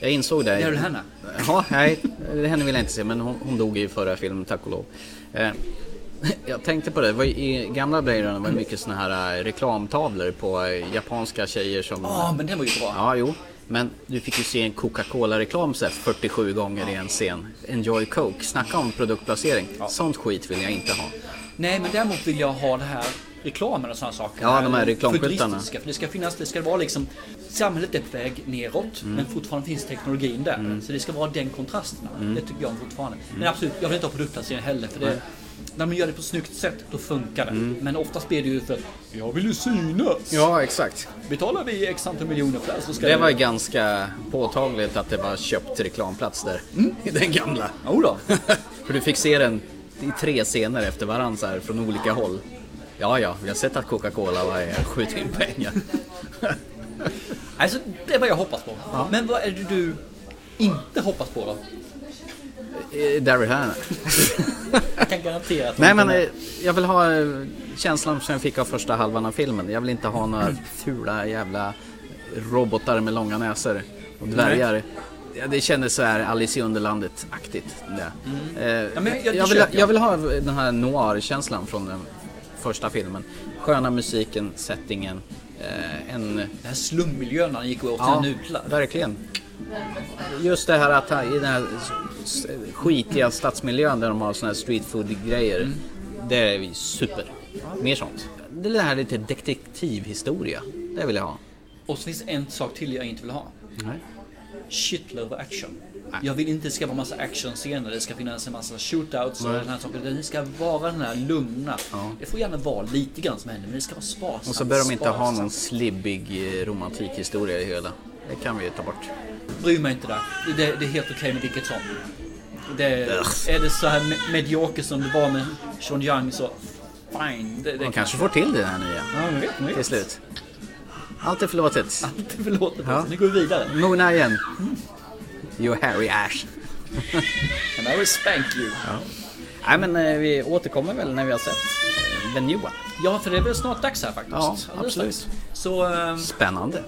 Jag insåg det. Är väl henne? Ja, nej, henne vill jag inte se, men hon, hon dog i förra filmen, tack och lov. Eh, jag tänkte på det, i gamla Blade Runner var det mycket såna här eh, reklamtavlor på eh, japanska tjejer som... Ja, men den var ju bra. Ja, jo. Men du fick ju se en Coca-Cola-reklam så här 47 gånger i en scen. Enjoy Coke. Snacka om produktplacering. Sånt skit vill jag inte ha. Nej, men däremot vill jag ha det här reklamen och sådana saker. Ja, de här reklamskyltarna. För det ska finnas, det ska vara liksom Samhället är på väg neråt Mm. men fortfarande finns teknologin där. Så det ska vara den kontrasten. Det tycker jag fortfarande. Men absolut, jag vill inte ha produktplacering heller för det när man gör det på ett snyggt sätt, då funkar det. Men oftast blir det ju för att jag vill ju synas. Ja, exakt. Betalar vi x antal miljoner för det så ska Det var ju ganska påtagligt att det var köpt reklamplats där. I den gamla. Jo då. För du fick se den i tre scener efter varandra så här, från olika håll. Ja, ja, vi har sett att Coca-Cola var är skjut in pengar. Alltså, det är vad jag hoppas på. Men vad är det du inte hoppas på då? Daryl Hannah. Jag kan garantera att Nej men kommer- eh, jag vill ha eh, känslan som jag fick av första halvan av filmen. Jag vill inte ha några fula jävla robotar med långa näsor och dvärgar. Ja, det kändes så här Alice i Underlandet-aktigt. Det. Eh, Mm. Ja, jag- jag, vill, jag. vill ha den här noir-känslan från den första filmen. Sköna musiken, settingen, en... Den här slummiljön han gick och åt Ja, sina nudlar. verkligen. Just det här att i den här skitiga stadsmiljön där de har såna här street food grejer. Mm. Det är vi super. Mer sånt. Det är det här lite detektivhistoria. Det vill jag ha. Och så finns en sak till jag inte vill ha. Nej. Shitload of action. Jag vill inte det ska vara massa actionscener, det ska finnas en massa shootouts och den här saken. Det ska vara den här lugna. Det får gärna vara lite grann som händer, men det ska vara sparsamt. Och så bör de inte ha sparsamt. någon slibbig eh, romantikhistoria i hela. Det kan vi ju ta bort. Bryr mig inte där. Det, det är helt okej med vilket som. Det, är det så här me- medioker som det var med Sean Young så fine. Det, det De kanske får till det här nya. Ja, men vet, man vet. Till slut. Allt är förlåtet. Allt är förlåtet. Ja. Nu går vi vidare. Mona igen. You Harry Ash. And I will spank you. Nej men eh, vi återkommer väl när vi har sett eh, den nya. Ja, för det är väl snart dags här faktiskt. Ja, Alldeles absolut. Så ehm, Spännande.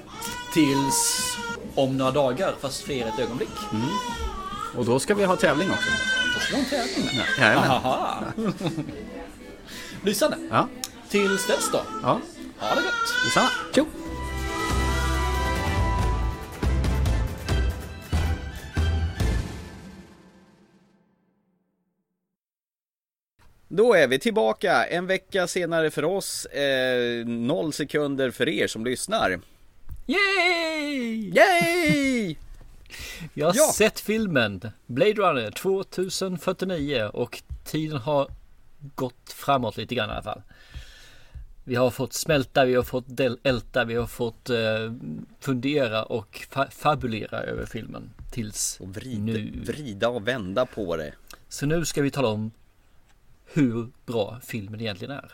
tills om några dagar, fast för er ett ögonblick. Och då ska vi ha tävling också. Då ska vi ha en tävling. Ja, jajamän. Lysande. Ja, Tills dess då. ja. Ha det gött. Detsamma. Tjo! Då är vi tillbaka en vecka senare för oss, eh, noll sekunder för er som lyssnar. Yay! Yay! Jag har Ja. sett filmen Blade Runner 2049 och tiden har gått framåt lite grann i alla fall. Vi har fått smälta, vi har fått del- älta, vi har fått eh, fundera och fa- fabulera över filmen tills Och vrida, nu. vrida och vända på det. Så nu ska vi tala om hur bra filmen egentligen är.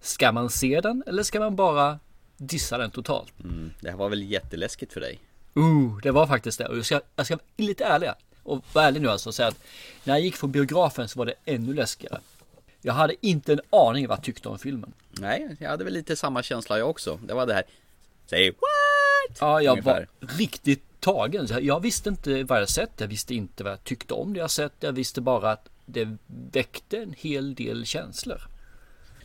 Ska man se den eller ska man bara dissa den totalt? Mm, det här var väl jätteläskigt för dig? Uh, det var faktiskt det. Och jag ska, jag ska vara lite ärlig och vara ärlig nu alltså och säga att när jag gick från biografen så var det ännu läskigare. Jag hade inte en aning vad jag tyckte om filmen. Nej, jag hade väl lite samma känsla jag också. Det var det här. Say what? Ja, jag Ungefär. var riktigt tagen. Jag visste inte vad jag sett. Jag visste inte vad jag tyckte om det jag sett. Jag visste bara att det väckte en hel del känslor.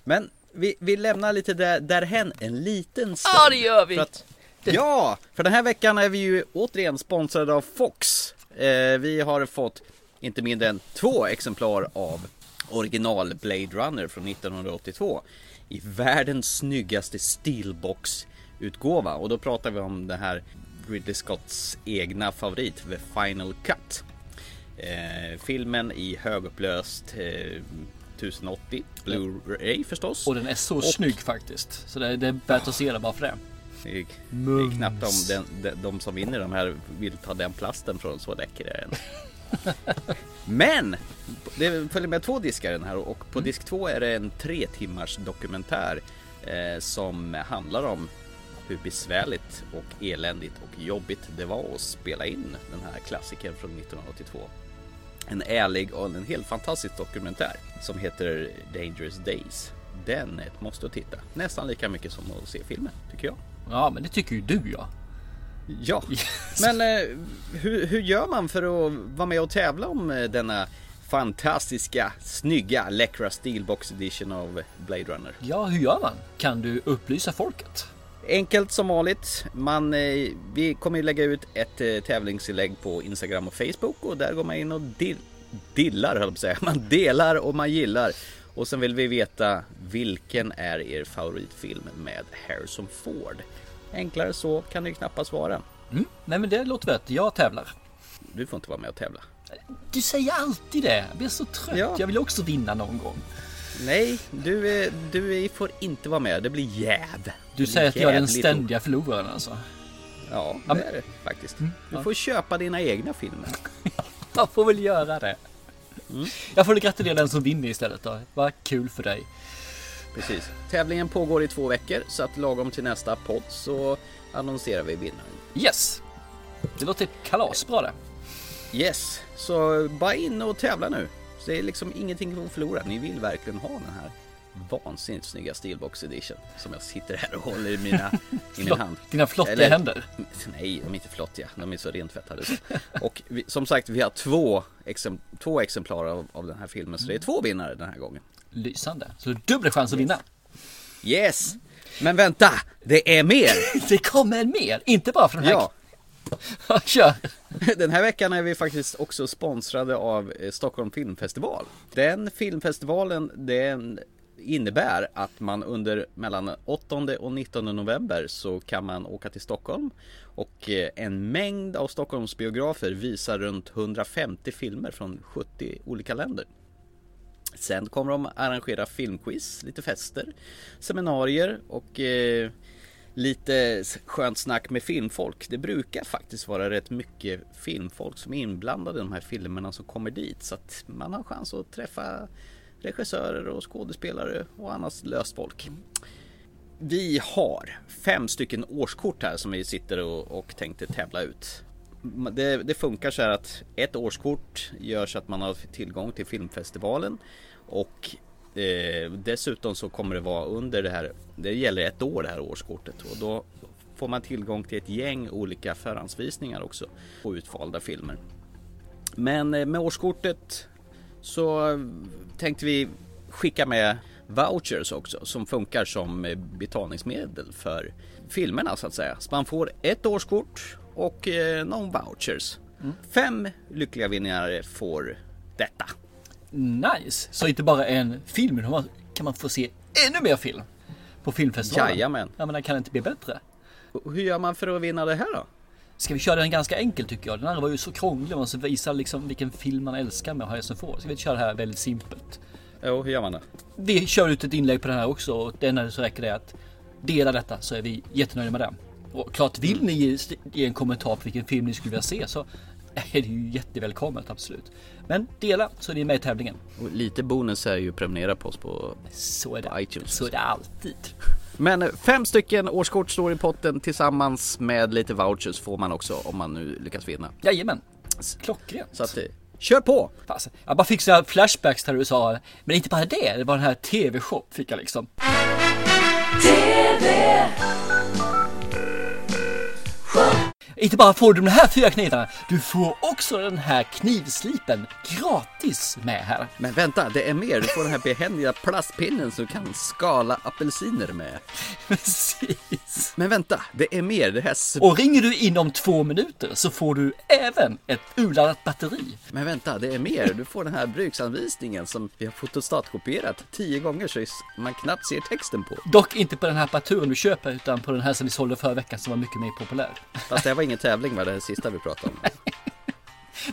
Men vi, vi lämnar lite där, därhen en liten stund. Ja, det gör vi. För att, ja, för den här veckan är vi ju återigen sponsrade av Fox. Eh, vi har fått inte mindre än två exemplar av original Blade Runner från 1982 i världens snyggaste steelbox utgåva och då pratar vi om det här Ridley Scotts egna favorit, The Final Cut. Eh, filmen i högupplöst eh, 1080 Blu-ray förstås. Och den är så Och- snygg faktiskt. Så det, det är värt att se det bara för det. Det är, det är knappt de, den, de, de som vinner de här vill ta den plasten från så läcker är den. Men! Det följer med två diskar den här och på disk två är det en tre timmars dokumentär eh, som handlar om hur besvärligt och eländigt och jobbigt det var att spela in den här klassikern från 1982. En ärlig och en helt fantastisk dokumentär som heter Dangerous Days. Den är ett måste att titta. Nästan lika mycket som att se filmen, tycker jag. Ja, men det tycker ju du ja. Ja, men eh, hur, hur gör man för att vara med och tävla om eh, denna fantastiska, snygga, läckra Steelbox edition av Blade Runner? Ja, hur gör man? Kan du upplysa folket? Enkelt som vanligt. Man, eh, vi kommer ju lägga ut ett eh, tävlingsinlägg på Instagram och Facebook och där går man in och dill, dillar, höll att säga. Man delar och man gillar. Och sen vill vi veta vilken är er favoritfilm med Harrison Ford? Enklare så kan det ju knappast vara. Mm. Nej, men det låter att jag tävlar. Du får inte vara med och tävla. Du säger alltid det. Jag blir så trött. Ja. Jag vill också vinna någon gång. Nej, du, är- du är- får inte vara med. Det blir jäv. Du säger att jag är den ständiga förloraren alltså. Ja, det är det faktiskt. Mm, Du får köpa dina egna filmer. Jag får väl göra det. Mm. Jag får gratulera den som vinner istället då. Vad kul för dig. Precis. Tävlingen pågår i två veckor så att lagom till nästa podd så annonserar vi vinnaren. Yes! Det låter kalasbra det. Yes, så bara in och tävla nu. Så det är liksom ingenting att förlora. Ni vill verkligen ha den här vansinnigt snygga Steelbox edition som jag sitter här och håller i mina i min hand. dina flottiga händer. Nej, de är inte flottiga. De är så rentvättade. så. Och vi, som sagt, vi har två, exemp, två exemplar av, av den här filmen. Så det är två vinnare den här gången. Lysande. Så dubbel chans att vinna. Yes! Men vänta, det är mer! Det kommer mer! Inte bara från den här... Ja, Kör! den här veckan är vi faktiskt också sponsrade av eh, Stockholm Filmfestival. Den filmfestivalen, den innebär att man under mellan 8 och 19 november så kan man åka till Stockholm och eh, en mängd av Stockholms biografer visar runt 150 filmer från 70 olika länder. Sen kommer de arrangera filmquiz, lite fester, seminarier och eh, lite skönt snack med filmfolk. Det brukar faktiskt vara rätt mycket filmfolk som är inblandade i de här filmerna som kommer dit. Så att man har chans att träffa regissörer och skådespelare och annat löst folk. Vi har fem stycken årskort här som vi sitter och, och tänkte tävla ut. Det, det funkar så här att ett årskort gör så att man har tillgång till filmfestivalen och eh, dessutom så kommer det vara under det här, det gäller ett år det här årskortet och då får man tillgång till ett gäng olika förhandsvisningar också på utvalda filmer. Men eh, med årskortet så tänkte vi skicka med vouchers också som funkar som eh, betalningsmedel för filmerna så att säga. Så man får ett årskort och eh, någon vouchers. Fem lyckliga vinnare får detta. Nice! Så inte bara en film, utan kan man få se ännu mer film på filmfestivalen. Jajamän. Ja men det kan inte bli bättre. Och Hur gör man för att vinna det här då? Ska vi köra den ganska enkel tycker jag? Den här var ju så krånglig, man måste visa liksom vilken film man älskar med Harrison Ford. Ska vi köra det här väldigt simpelt? Jo, hur gör man det? Vi kör ut ett inlägg på den här också och det enda så räcker det att dela detta så är vi jättenöjda med det. Och klart vill ni ge, ge en kommentar på vilken film ni skulle vilja se så är det ju jättevälkommet absolut. Men dela så är ni med i tävlingen. Och lite bonus är ju att prenumerera på oss på Så är det. på iTunes. Så är det alltid. Men fem stycken årskort står i potten tillsammans med lite vouchers får man också om man nu lyckas vinna. Jajamän. Klockrent. Så att, eh, kör på! Fast, jag bara fick så här flashbacks när du sa, men inte bara det, det var den här TV-shop fick jag liksom. TV! Inte bara får du de här fyra knivarna, du får också den här knivslipen gratis med här. Men vänta, det är mer. Du får den här behändiga plastpinnen som kan skala apelsiner med. Precis. Men vänta, det är mer. Det här Och ringer du inom två minuter så får du även ett urladdat batteri. Men vänta, det är mer. Du får den här bruksanvisningen som vi har fotostatkopierat tio gånger så man knappt ser texten på. Dock inte på den här apparaturen du köper utan på den här som vi sålde förra veckan som var mycket mer populär. Fast det här var ingen tävling va, det sista vi pratade om.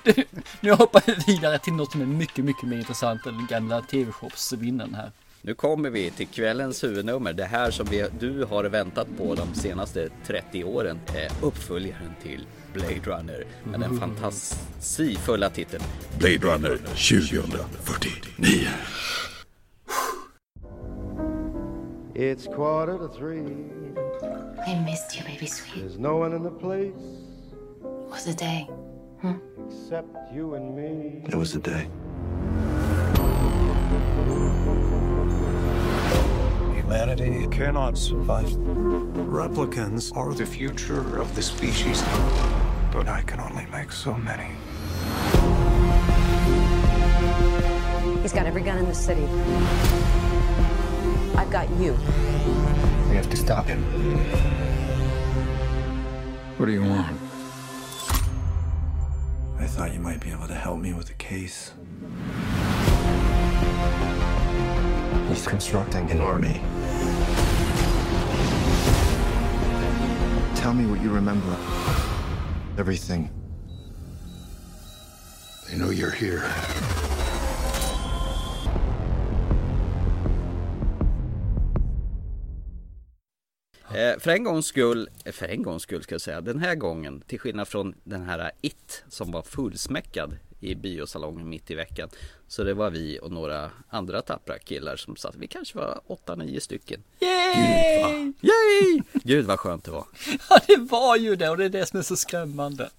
Du, nu hoppar vi vidare till något som är mycket, mycket mer intressant än den gamla TV-shopsvinnaren här. Nu kommer vi till kvällens huvudnummer. Det här som vi, du har väntat på de senaste 30 åren. är uppföljaren till Blade Runner. Med den fantasifulla titeln. Blade Runner 2049. It's quarter to three. I missed you, baby sweet. There's no one in the place Was a day? huh? except you and me. It was a day. Humanity cannot survive. Replicants are the future of the species, but I can only make so many. He's got every gun in the city. I've got you. We have to stop him. What do you want? I thought you might be able to help me with the case. He's constructing an army. Tell me what you remember. Everything. They know you're here. För en gångs skull, eh, för en gångs skull ska jag säga, den här gången, till skillnad från den här It som var fullsmäckad i biosalongen mitt i veckan. Så det var vi och några andra tappra killar som satt, vi kanske var 8-9 stycken. Gud vad, yay! Gud vad skönt det var. Ja, det var ju det och det är det som är så skrämmande.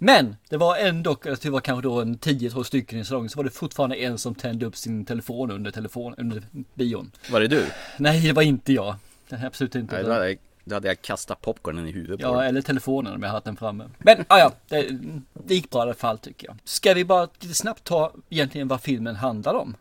Men det var ändå, tror det var kanske då en 10-12 stycken i salongen, så var det fortfarande en som tände upp sin telefon under telefon, under bion. Var det du? Nej, det var inte jag. Det är absolut inte. Nej, då, hade jag, då hade jag kastat popcornen i huvudet på Ja, eller telefonen om jag hade den framme. Men ah, ja, det, det gick bra i alla fall tycker jag. Ska vi bara lite snabbt ta egentligen vad filmen handlar om?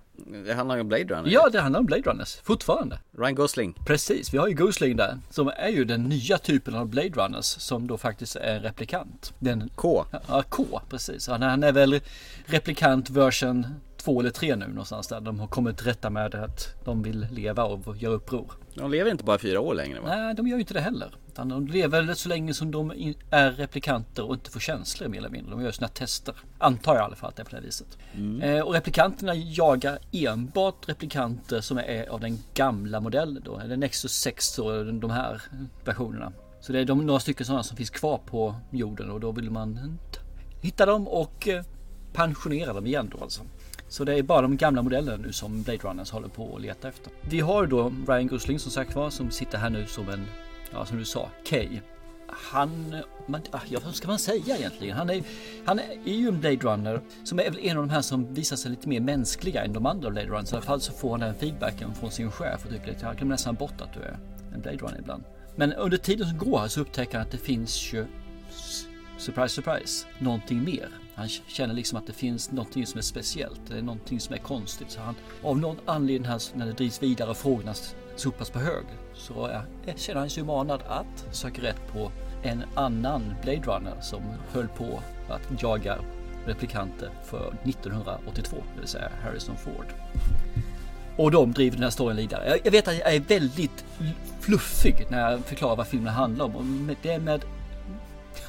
Det handlar om Blade Runner. Ja, det handlar om Blade Runners, fortfarande. Ryan Gosling. Precis, vi har ju Gosling där, som är ju den nya typen av Blade Runners, som då faktiskt är en replikant. Den, K. Ja, K, precis. Han, han är väl replikant version 2 eller 3 nu någonstans där. De har kommit till rätta med att de vill leva och göra uppror. De lever inte bara fyra år längre va? Nej, de gör ju inte det heller. Utan de lever så länge som de är replikanter och inte får känslor mer eller mindre. De gör sina tester. Antar jag i alla fall att det är på det viset. Eh, och replikanterna jagar enbart replikanter som är av den gamla modellen då. Eller Nexus 6 och de här versionerna. Så det är de, några stycken sådana som finns kvar på jorden och då vill man hitta dem och eh, pensionera dem igen då alltså. Så det är bara de gamla modellerna nu som Blade Runners håller på att leta efter. Vi har då Ryan Gosling som sagt var som sitter här nu som en, ja som du sa, Kay. Han, man, ah, ja, vad ska man säga egentligen? Han är, han är ju en Blade Runner som är väl en av de här som visar sig lite mer mänskliga än de andra Blade Runners. I alla fall så får han den feedbacken från sin chef och tycker att jag glömmer nästan bort att du är en Blade Runner ibland. Men under tiden som går så upptäcker han att det finns ju surprise, surprise, någonting mer. Han känner liksom att det finns någonting som är speciellt, det är någonting som är konstigt. Så han, av någon anledning här, när det drivs vidare och frågorna sopas på hög så är, känner han sig manad att söka rätt på en annan Blade Runner som höll på att jaga replikanter för 1982, det vill säga Harrison Ford. Och de driver den här storyn vidare. Jag, vet att jag är väldigt fluffig när jag förklarar vad filmen handlar om. Och det är med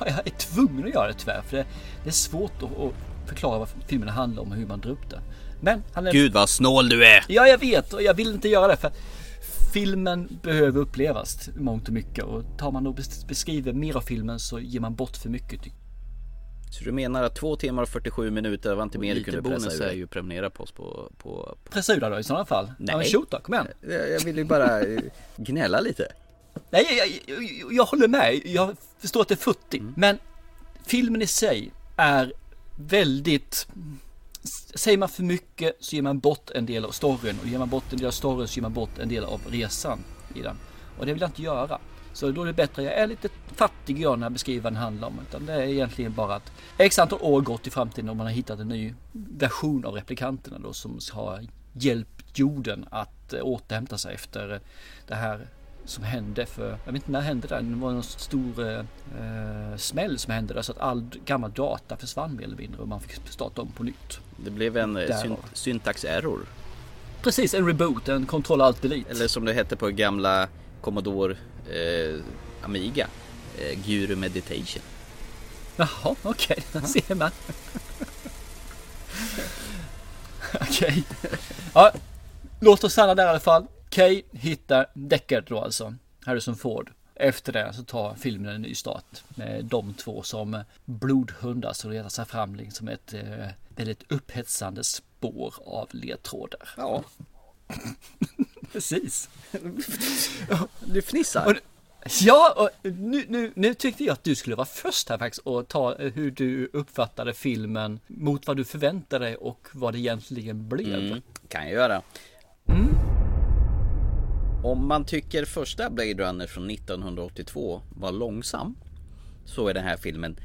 Ja, jag är tvungen att göra det tyvärr för det, det är svårt att, att förklara vad filmen handlar om och hur man drar upp det. Men han är... Gud vad snål du är! Ja, jag vet och jag vill inte göra det för filmen behöver upplevas mångt och mycket och tar man och bes- beskriver mer av filmen så ger man bort för mycket. Så du menar att två timmar och 47 minuter var inte mer du kunde pressa ur är ju prenumerera på oss på... på... Pressa ur då i sådana fall. Nej. Ja, men shoot då, kom igen. Jag jag vill ju bara gnälla lite. Nej, jag, jag, jag, håller med. Jag förstår att det är futtigt. Men filmen i sig är väldigt... Säger man för mycket så ger man bort en del av storyn. Och ger man bort en del av storyn så ger man bort en del av resan i den. Och det vill jag inte göra. Så då är det bättre, jag är lite fattig jag när jag beskriver vad den handlar om. Utan det är egentligen bara att x antal år gått i framtiden och man har hittat en ny version av replikanterna då som har hjälpt jorden att eh, återhämta sig efter det här som hände för, jag vet inte när hände det? Det var en stor eh, eh, smäll som hände där så att all gammal data försvann mer eller mindre och man fick starta om på nytt. Det blev en eh, Därav. syn- syntax error. Precis, en reboot, en kontroll alt delete. Eller som det hette på gamla Commodore eh, Amiga. Eh, Guru Meditation. Jaha, okej, där ser man. okej. Ja, låt oss stanna där i alla fall. Kay hittar Deckard då alltså, Harrison Ford. Efter det så tar filmen en ny start med de två som blodhundar som letar sig fram liksom ett eh, väldigt upphetsande spår av ledtrådar. Ja. Precis. Du fnissar. Och, ja, och nu, nu, nu tyckte jag att du skulle vara först här faktiskt och ta eh, hur du uppfattade filmen mot vad du förväntade dig och vad det egentligen blev. Mm, kan jag göra. Om man tycker första Blade Runner från 1982 var långsam så är den här filmen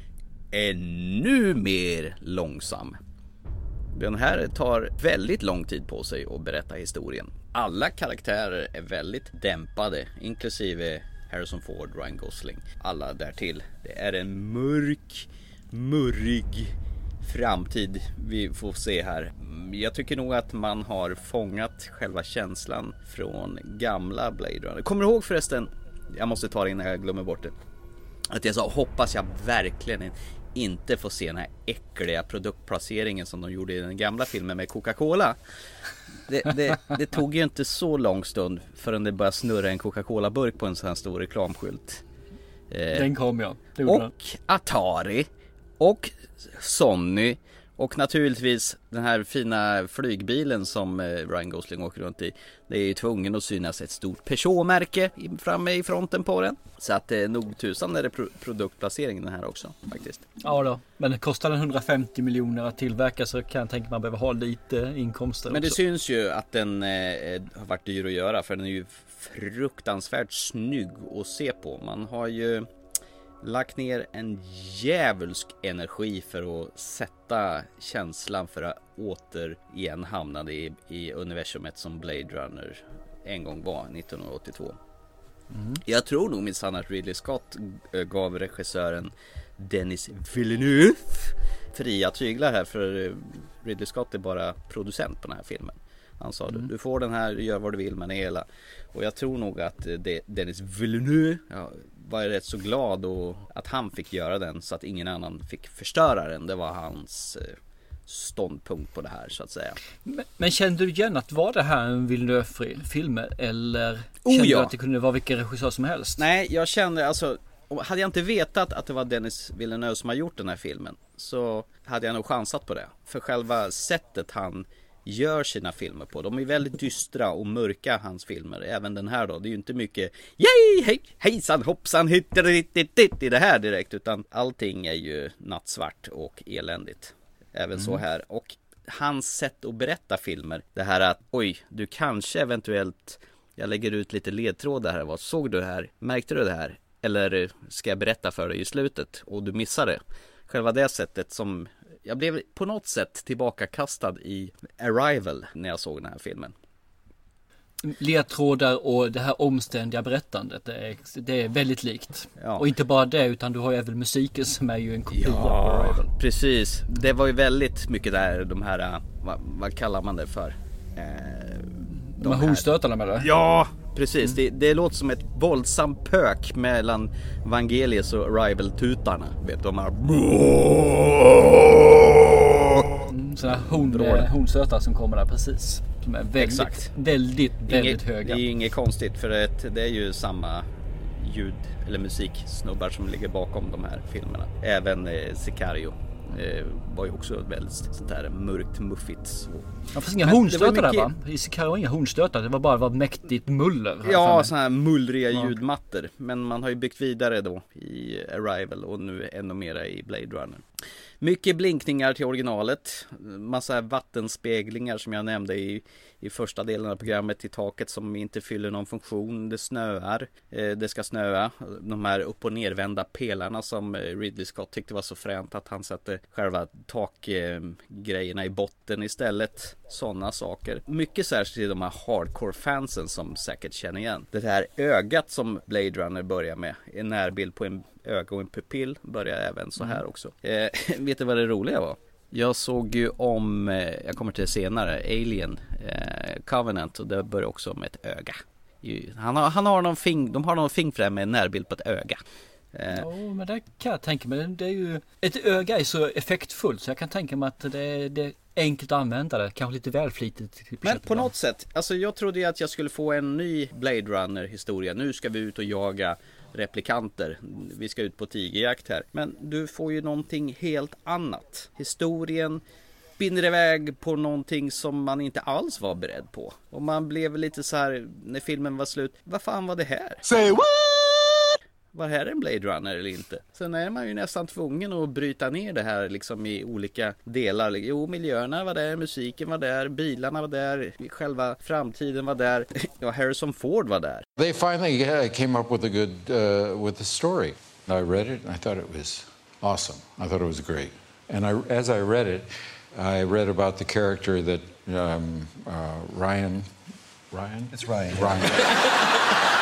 ännu mer långsam. Den här tar väldigt lång tid på sig att berätta historien. Alla karaktärer är väldigt dämpade, inklusive Harrison Ford, Ryan Gosling. Alla därtill. Det är en mörk, murrig framtid vi får se här. Jag tycker nog att man har fångat själva känslan från gamla Blade Runner. Kommer du ihåg förresten, jag måste ta det innan jag glömmer bort det. Att jag sa hoppas jag verkligen inte får se den här äckliga produktplaceringen som de gjorde i den gamla filmen med Coca-Cola. Det, det, det tog ju inte så lång stund förrän det började snurra en Coca-Cola-burk på en sån här stor reklamskylt. Eh, Den kom ja. Och Atari och Sony och naturligtvis den här fina flygbilen som eh, Ryan Gosling åker runt i. Det är ju tvungen att synas ett stort Peugeot-märke framme i fronten på den. Så att eh, nog tusan är det pro- produktplaceringen den här också faktiskt. Ja då, men kostar den 150 miljoner att tillverka så kan jag tänka mig att man behöver ha lite inkomster Men det också. syns ju att den eh, har varit dyr att göra för den är ju fruktansvärt snygg att se på. Man har ju lagt ner en djävulsk energi för att sätta känslan för att återigen hamna i, i universumet som Blade Runner en gång var 1982. Jag tror nog minsann att Ridley Scott eh, gav regissören Dennis Villeneuve fria tyglar här för eh, Ridley Scott är bara producent på den här filmen. Han sa du får den här, gör vad du vill med den hela. Och jag tror nog att eh, Dennis Villeneuve ja, var rätt så glad och att han fick göra den så att ingen annan fick förstöra den. Det var hans eh, ståndpunkt på det här så att säga. Men, men kände du igen att var det här en Villeneuve-film eller Oh, kände ja. du att det kunde vara vilken regissör som helst? Nej, jag kände alltså hade jag inte vetat att det var Dennis Villeneuve som har gjort den här filmen så hade jag nog chansat på det. För själva sättet han gör sina filmer på. De är väldigt dystra och mörka hans filmer. Även den här då. Det är ju inte mycket Yay, hej, hejsan hoppsan hittadittittitt i det här direkt. Utan allting är ju nattsvart och eländigt. Även så Mm. här. Och hans sätt att berätta filmer. Det här att oj, du kanske eventuellt jag lägger ut lite ledtrådar här. Vad såg du det här? Märkte du det här? Eller ska jag berätta för dig i slutet och du missar det? Själva det sättet som jag blev på något sätt tillbakakastad i Arrival när jag såg den här filmen. Ledtrådar och det här omständiga berättandet. Det är, det är väldigt likt. Ja. Och inte bara det utan du har ju även musiken som är ju en kopia av Arrival. precis. Det var ju väldigt mycket där de här, äh, vad, vad kallar man det för? Eh, De här hornstötarna med det? Ja, precis. Det, det låter som ett våldsamt pök mellan Vangelius och Arrival-tutarna. Vet du, de här... Mm, Sådana horn, eh, hornstötar som kommer där precis. Som är väldigt, Exakt. väldigt, väldigt Inget- höga. Det är inget konstigt för det, det är ju samma ljud eller musiksnubbar som ligger bakom de här filmerna. Även eh, Sicario eh, var ju också väldigt sånt där mörkt muffigt. Så. Ja, fast inga Men det var hornstötar mycket- där va? I Sicario inga hornstötar, det var bara var mäktigt muller. Ja, sådana här mullriga Ja. ljudmattor. Men man har ju byggt vidare då i Arrival och nu ännu mera i Blade Runner. Mycket blinkningar till originalet. Massa vattenspeglingar som jag nämnde i, i första delen av programmet i taket som inte fyller någon funktion. Det snöar. Eh, det ska snöa. De här upp och nervända pelarna som eh, Ridley Scott tyckte var så fränt att han satte själva takgrejerna i botten istället. Sådana saker. Mycket särskilt till de här hardcore-fansen som säkert känner igen. Det här ögat som Blade Runner börjar med. En närbild på en öga och en pupill börjar även så här också. Eh, vet du vad det roliga var? Jag såg ju om, eh, jag kommer till det senare, Alien eh, Covenant och det börjar också med ett öga. Han har, han har någon fing, de har någon fingframe med en närbild på ett öga. Eh, Ja, men det kan jag tänka mig. Det är ju, ett öga är så effektfullt så jag kan tänka mig att det är, det är enkelt att använda det. Kanske lite väl flitigt. Men på något sätt, alltså jag trodde ju att jag skulle få en ny Blade Runner historia. Nu ska vi ut och jaga replikanter. Vi ska ut på tigerjakt här. Men du får ju någonting helt annat. Historien spinner iväg på någonting som man inte alls var beredd på. Och man blev lite så här när filmen var slut. Vad fan var det här? Say what? Var här en Blade Runner eller inte? Sen är man ju nästan tvungen att bryta ner det här liksom i olika delar. Jo, miljöerna var där, musiken var där, bilarna var där, själva framtiden var där. Ja, Harrison Ford var där. They finally uh, came up with a good uh, with a story. I read it and I thought it was awesome. I thought it was great. And I, as I read it, I read about the character that um, uh, Ryan. Ryan. It's Ryan. Ryan.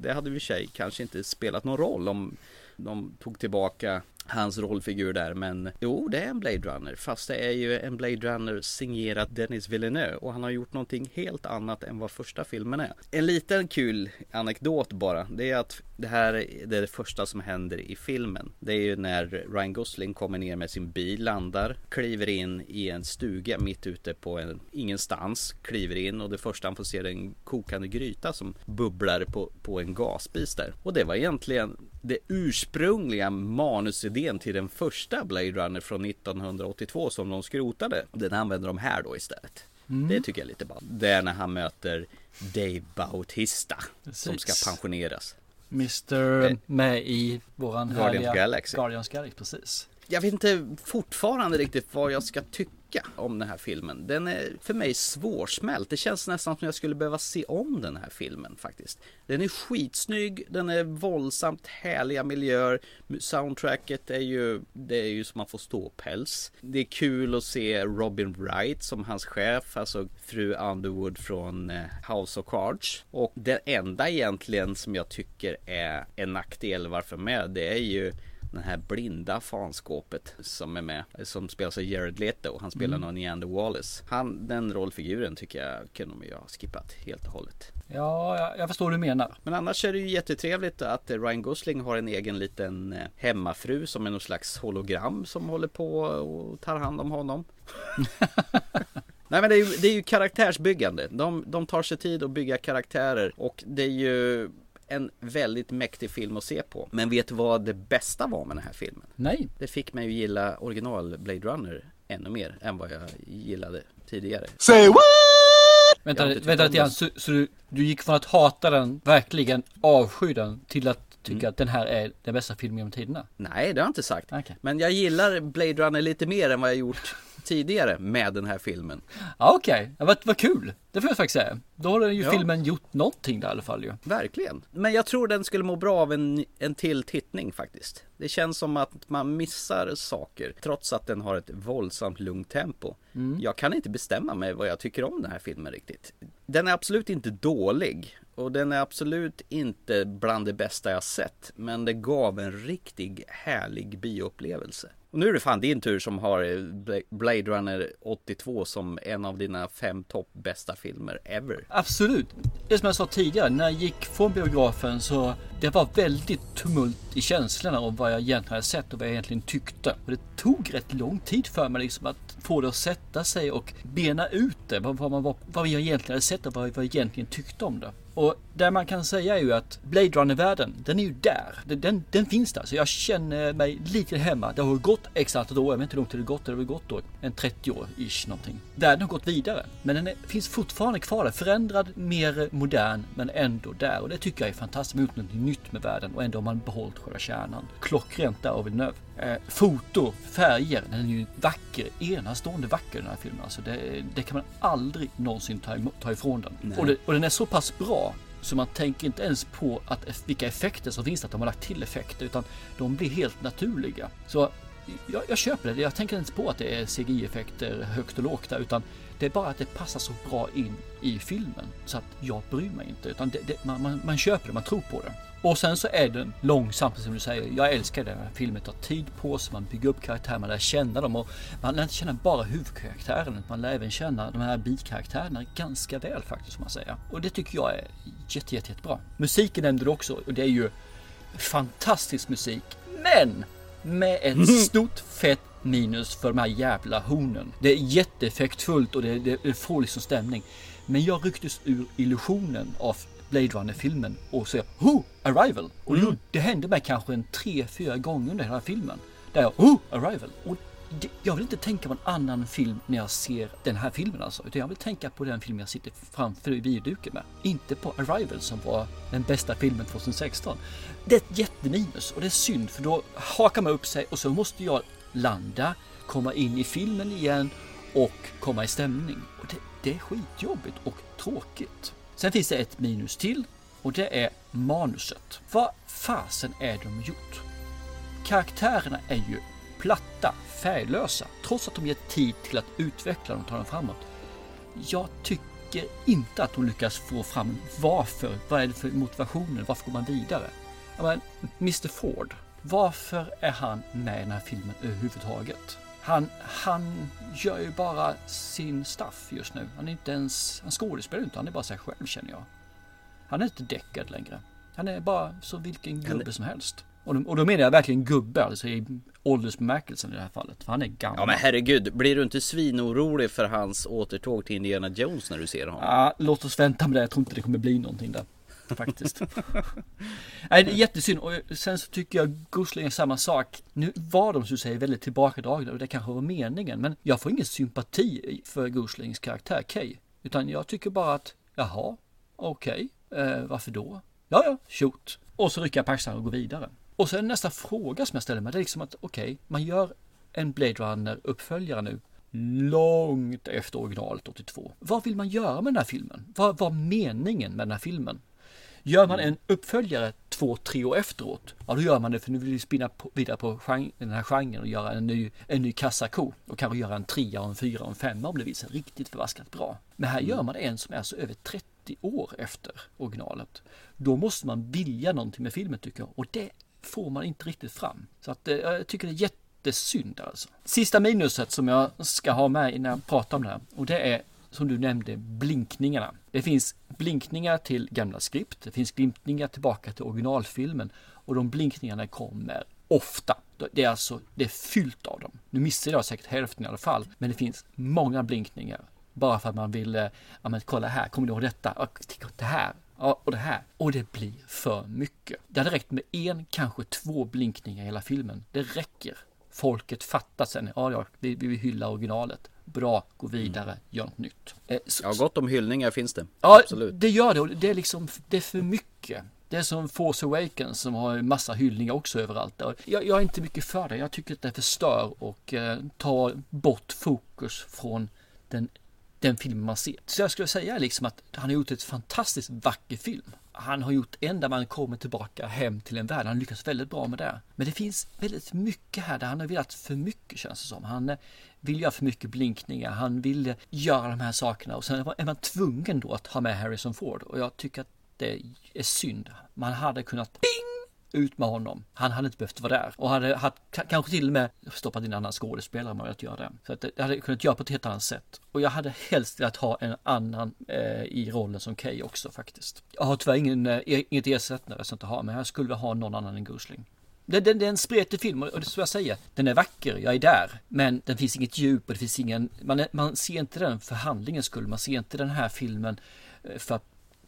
Det hade vi sig kanske inte spelat någon roll om de tog tillbaka hans rollfigur där men jo det är en Blade Runner fast det är ju en Blade Runner signerat Dennis Villeneuve och han har gjort någonting helt annat än vad första filmen är. En liten kul anekdot bara det är att det här är det första som händer i filmen. Det är ju när Ryan Gosling kommer ner med sin bil, landar, kliver in i en stuga mitt ute på en ingenstans, kliver in och det första han får se är en kokande gryta som bubblar på, på en gasspis där. Och det var egentligen det ursprungliga manusidén till den första Blade Runner från 1982 som de skrotade. Den använder de här då istället. Mm. Det tycker jag är lite bra. Det är när han möter Dave Bautista som Precis. ska pensioneras. Mr med i våran Guardians härliga Galaxy. Guardians Galaxy, precis. Jag vet inte fortfarande riktigt vad jag ska tycka om den här filmen. Den är för mig svårsmält. Det känns nästan som jag skulle behöva se om den här filmen faktiskt. Den är skitsnygg, den är våldsamt härliga miljöer. Soundtracket är ju, det är ju som man får ståpäls. Det är kul att se Robin Wright som hans chef, alltså fru Underwood från eh, House of Cards. Och det enda egentligen som jag tycker är en nackdel varför med, det är ju den här blinda fanskåpet som är med, som spelas av Jared Leto. Han spelar Mm. någon Neander Wallace. Han, den rollfiguren tycker jag kunde de ju ha skippat helt och hållet. Ja, jag, jag förstår vad du menar. Men annars är det ju jättetrevligt att Ryan Gosling har en egen liten eh, hemmafru som är någon slags hologram som håller på och tar hand om honom. Nej men det är ju, det är ju karaktärsbyggande. De, de tar sig tid att bygga karaktärer och det är ju en väldigt mäktig film att se på. Men vet du vad det bästa var med den här filmen? Nej. Det fick mig att gilla original Blade Runner ännu mer än vad jag gillade tidigare. Say what? Vänta, vänta lite grann. Så, så du, du gick från att hata den, verkligen avsky den, till att tycka Mm. att den här är den bästa filmen genom tiderna? Nej, det har jag inte sagt. Men jag gillar Blade Runner lite mer än vad jag gjort tidigare med den här filmen. Ja, okej. Ja, vad, vad kul. Det får jag faktiskt säga. Då har ju Ja. filmen gjort någonting där i alla fall ju. Verkligen. Men jag tror den skulle må bra av en, en till tittning faktiskt. Det känns som att man missar saker trots att den har ett våldsamt lugnt tempo. Mm. Jag kan inte bestämma mig vad jag tycker om den här filmen riktigt. Den är absolut inte dålig och den är absolut inte bland det bästa jag sett. Men det gav en riktig härlig bioupplevelse. Och nu är det fan din tur som har eh, Blade Runner 82 som en av dina fem topp bästa filmer ever. Absolut. Det som jag sa tidigare, när jag gick från biografen så det var väldigt tumult i känslorna om vad jag egentligen hade sett och vad jag egentligen tyckte. Och det tog rätt lång tid för mig liksom att få det att sätta sig och bena ut det. Vad, vad, man, vad, vad jag egentligen hade sett och vad, vad jag egentligen tyckte om det. Och det man kan säga är ju att Blade Runner-världen, den är ju där. Den, den, finns där. Så jag känner mig lite hemma. Det har gått x antal år, jag vet inte hur långt det har gått. Det har väl gått då en 30 år ish någonting. Världen har gått vidare. Men den är, finns fortfarande kvar där. Förändrad, mer modern, men ändå där. Och det tycker jag är fantastiskt. Man har gjort något nytt med världen och ändå har man behållit själva kärnan. Klockrent där av Villeneuve. Eh, foto, färger, den är ju vacker. Enastående vacker den här filmen. Alltså det, det kan man aldrig någonsin ta, ta ifrån den. Och, det, och den är så pass bra så man tänker inte ens på att vilka effekter som finns, att de har lagt till effekter, utan de blir helt naturliga. Så jag, jag köper det. Jag tänker inte på att det är CGI-effekter högt och lågt där, utan det är bara att det passar så bra in i filmen så att jag bryr mig inte, utan det, det, man, man, man köper det, man tror på det. Och sen så är den långsam som du säger. Jag älskar här filmen. tar tid på sig, man bygger upp karaktärer, man lär känna dem och man lär inte känna bara huvudkaraktären. Man lär även känna de här bikaraktärerna ganska väl faktiskt, som man säger. Och det tycker jag är jätte, jätte, jättebra. Musiken nämnde du också och det är ju fantastisk musik. Men med ett stort fett minus för de här jävla hornen. Det är jätteeffektfullt och det, det, det får liksom stämning. Men jag rycktes ur illusionen av Blade Runner-filmen och säger Oh! Arrival! Och mm. det hände mig kanske en tre, fyra gånger under hela filmen. Där jag Oh! Arrival! Och det, jag vill inte tänka på en annan film när jag ser den här filmen alltså. Utan jag vill tänka på den film jag sitter framför videoduken med. Inte på Arrival som var den bästa filmen 2016. Det är ett jätteminus och det är synd för då hakar man upp sig och så måste jag landa, komma in i filmen igen och komma i stämning. Och det, det är skitjobbigt och tråkigt. Sen finns det ett minus till och det är manuset. Vad fasen är de gjort? Karaktärerna är ju platta, färglösa, trots att de ger tid till att utveckla dem och ta dem framåt. Jag tycker inte att de lyckas få fram varför, vad är det för motivationer, varför går man vidare? Men, Mr Ford, varför är han med i den här filmen överhuvudtaget? Han, han gör ju bara sin stuff just nu. Han är inte ens, han skådespelar inte, han är bara sig själv känner jag. Han är inte däckad längre. Han är bara som vilken gubbe som helst. Och då, och då menar jag verkligen gubbe, alltså i åldersbemärkelsen i det här fallet. För han är gammal. Ja men herregud, blir du inte svinorolig för hans återtåg till Indiana Jones när du ser honom? Ja, låt oss vänta med det. Jag tror inte det kommer bli någonting där. Faktiskt. Nej, det är jättesynd. Och sen så tycker jag Gosling är samma sak. Nu var de som du säger väldigt tillbakadragna och det kanske var meningen. Men jag får ingen sympati för Goslings karaktär Kay. Utan jag tycker bara att, jaha, okej, okay, eh, varför då? Ja, ja, shoot. Och så rycker jag på axlarna och går vidare. Och sen nästa fråga som jag ställer mig, det är liksom att okej, okay, man gör en Blade Runner uppföljare nu långt efter originalet 82. Vad vill man göra med den här filmen? Vad var meningen med den här filmen? Gör man en uppföljare två, tre år efteråt, ja då gör man det för nu vill vi spinna på, vidare på genre, den här genren och göra en ny, en ny kassako. Och kanske göra en trea, en fyra och en femma om det visar riktigt förbaskat bra. Men här gör man en som är så över 30 år efter originalet. Då måste man vilja någonting med filmen tycker jag. Och det får man inte riktigt fram. Så att eh, jag tycker det är jättesynd alltså. Sista minuset som jag ska ha med innan jag pratar om det här. Och det är som du nämnde, blinkningarna. Det finns blinkningar till gamla skript, det finns blinkningar tillbaka till originalfilmen och de blinkningarna kommer ofta. Det är alltså, det är fyllt av dem. Nu missar jag säkert hälften i alla fall, men det finns många blinkningar. Bara för att man vill, eh, ja men kolla här, kommer du ihåg detta? Och det här, ja, och det här. Och det blir för mycket. Det hade räckt med en, kanske två blinkningar i hela filmen. Det räcker. Folket fattar sen, ja, ja, vi, vi vill hylla originalet bra, gå vidare, gör något nytt. Eh, så, ja, gott om hyllningar finns det. Ja, Absolut. det gör det. Och det är liksom, det är för mycket. Det är som Force Awakens som har en massa hyllningar också överallt. Jag, jag är inte mycket för det. Jag tycker att det förstör och eh, tar bort fokus från den, den film man ser. Så jag skulle säga liksom att han har gjort ett fantastiskt vacker film. Han har gjort ända man kommer tillbaka hem till en värld. Han lyckas väldigt bra med det. Men det finns väldigt mycket här där han har velat för mycket känns det som. Han eh, vill göra för mycket blinkningar. Han vill göra de här sakerna och sen är man tvungen då att ha med Harrison Ford och jag tycker att det är synd. Man hade kunnat bing ut med honom. Han hade inte behövt vara där och hade haft, kanske till och med stoppat in en annan skådespelare om man velat göra det. Så att det hade kunnat göra på ett helt annat sätt. Och jag hade helst velat ha en annan eh, i rollen som Kay också faktiskt. Jag har tyvärr ingen, eh, e-, inget ersättare som jag inte har, men jag skulle vilja ha någon annan än Gosling. Det, det, det är en spretig film och det är så jag säger. Den är vacker, jag är där. Men den finns inget djup och det finns ingen... Man, är, man ser inte den för handlingens skull. Man ser inte den här filmen eh, för att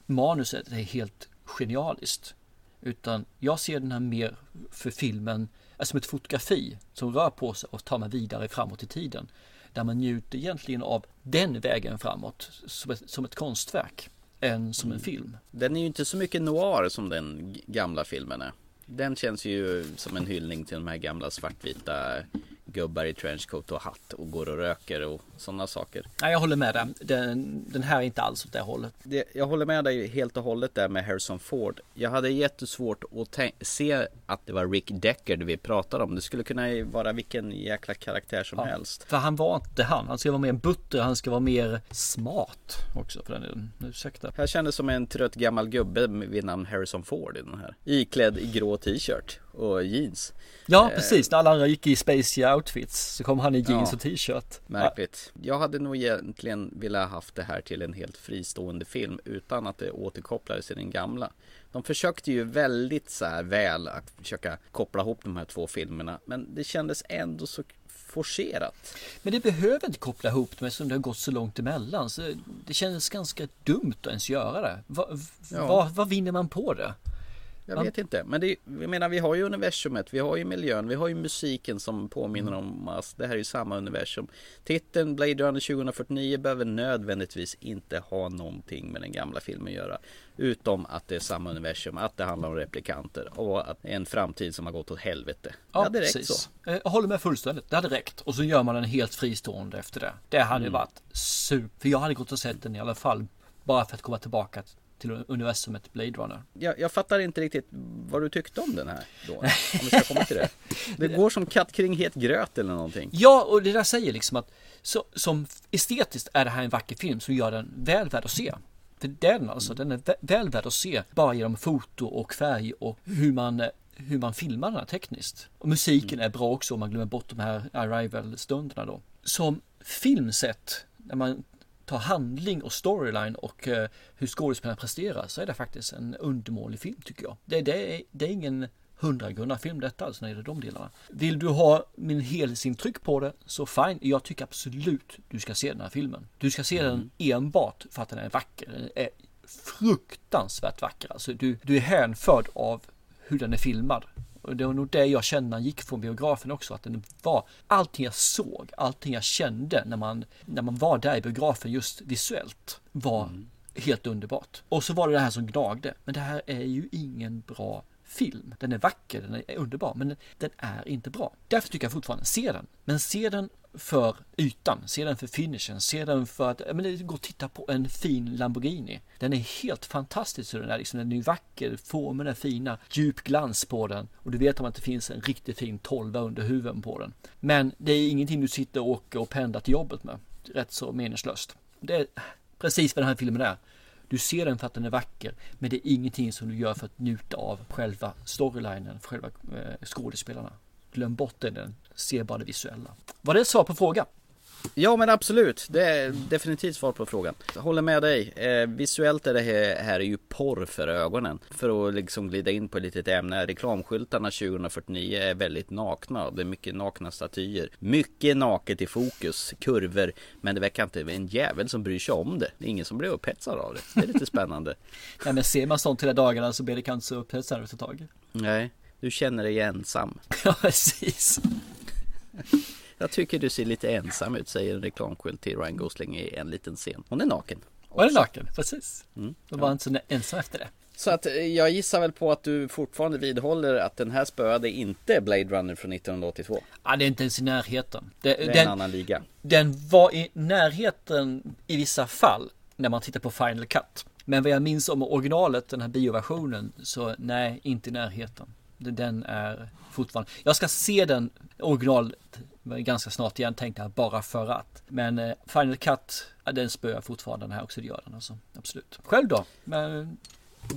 manuset är helt genialiskt. Utan jag ser den här mer för filmen alltså som ett fotografi som rör på sig och tar mig vidare framåt i tiden. Där man njuter egentligen av den vägen framåt som ett, som ett konstverk än som en film. Den är ju inte så mycket noir som den gamla filmen är. Den känns ju som en hyllning till de här gamla svartvita gubbar i trenchcoat och hatt och går och röker och sådana saker. Nej, jag håller med dig. Den, den här är inte alls åt det hållet. Det, jag håller med dig helt och hållet där med Harrison Ford. Jag hade jättesvårt att se att det var Rick Deckard vi pratade om. Det skulle kunna vara vilken jäkla karaktär som Ja, helst. För han var inte han. Han ska vara mer butter, han ska vara mer smart också för den delen. Ursäkta. Jag kändes som en trött gammal gubbe vid namn Harrison Ford i den här. Iklädd i grå t-shirt och jeans. Ja, Eh, precis. När alla andra gick i spacey outfits så kom han i jeans Ja. och t-shirt. Märkligt. Jag hade nog egentligen velat haft det här till en helt fristående film utan att det återkopplades till den gamla. De försökte ju väldigt så här väl att försöka koppla ihop de här två filmerna men det kändes ändå så forcerat. Men det behöver inte koppla ihop dem eftersom det har gått så långt emellan. Så det kändes ganska dumt att ens göra det. Va, Ja. vad, vad vinner man på det? Jag vet inte, men det, jag menar vi har ju universumet, vi har ju miljön, vi har ju musiken som påminner om oss. Det här är ju samma universum. Titeln Blade Runner 2049 behöver nödvändigtvis inte ha någonting med den gamla filmen att göra. Utom att det är samma universum, att det handlar om replikanter och att en framtid som har gått åt helvete. det hade räckt så. Eh, Jag håller med fullständigt. Det hade räckt. Och så gör man den helt fristående efter det. Det hade Mm. varit super. För jag hade gått och sett den i alla fall. Bara för att komma tillbaka till universumet Blade Runner. Jag, jag fattar inte riktigt vad du tyckte om den här då. Om vi ska komma till det. Det går som katt kring het gröt eller någonting. Ja, och det där säger liksom att så, som estetiskt är det här en vacker film som gör den väl värd att se. För den alltså, den är vä- väl värd att se bara genom foto och färg och hur man, hur man filmar den här tekniskt. Och musiken är bra också om man glömmer bort de här arrival-stunderna då. Som filmsätt, när man tar handling och storyline och eh, hur skådespelarna presterar så är det faktiskt en undermålig film tycker jag. Det, det, är, det är ingen hundragrunna film detta alltså när det gäller de delarna. Vill du ha min helhetsintryck på det så fine. Jag tycker absolut du ska se den här filmen. Du ska se den enbart för att den är vacker. Den är fruktansvärt vacker. Alltså du, du är hänförd av hur den är filmad. Och det var nog det jag kände när jag gick från biografen också. Att den var allting jag såg, allting jag kände när man, när man var där i biografen just visuellt var helt underbart. Och så var det det här som gnagde. Men det här är ju ingen bra film. Den är vacker, den är underbar, men den är inte bra. Därför tycker jag fortfarande, se den. Men se den för ytan, se den för finishen, se den för att, men det går att titta på en fin Lamborghini. Den är helt fantastisk hur den är, liksom, den är vacker, formerna är fina, djup glans på den och du vet om att det finns en riktigt fin tolva under huven på den. Men det är ingenting du sitter och åker och pendlar till jobbet med. Rätt så meningslöst. Det är precis vad den här filmen är. Du ser den för att den är vacker, men det är ingenting som du gör för att njuta av själva storylinen, för själva eh, skådespelarna. Glöm bort det, den ser bara det visuella. Var det ett svar på frågan? Ja men absolut, det är definitivt svar på frågan. Jag håller med dig. Eh, visuellt är det här, här är ju porr för ögonen. För att liksom glida in på ett litet ämne. Reklamskyltarna 2049 är väldigt nakna. Det är mycket nakna statyer. Mycket naket i fokus, kurvor. Men det verkar inte en jävel som bryr sig om det. Det är ingen som blir upphetsad av det. Det är lite spännande. Nej men ser man sånt hela dagarna så blir det kanske så upphetsande efter ett tag. Nej, du känner dig ensam. Ja precis. Jag tycker du ser lite ensam ut, säger en reklamskylt till Ryan Gosling i en liten scen. Hon är naken. Var det naken? Precis. Mm, Då var han inte så ensam efter det. Så att eh, jag gissar väl på att du fortfarande vidhåller att den här spöade inte Blade Runner från 1982. Ja, det är inte ens i närheten. Det är den, en annan liga. Den var i närheten i vissa fall när man tittar på Final Cut. Men vad jag minns om originalet, den här bioversionen, så nej, inte i närheten. Den är fortfarande... Jag ska se den original... ganska snart igen tänkte jag, bara för att. Men eh, Final Cut, den spöar fortfarande den här också, det gör den alltså. Absolut. Själv då? Men,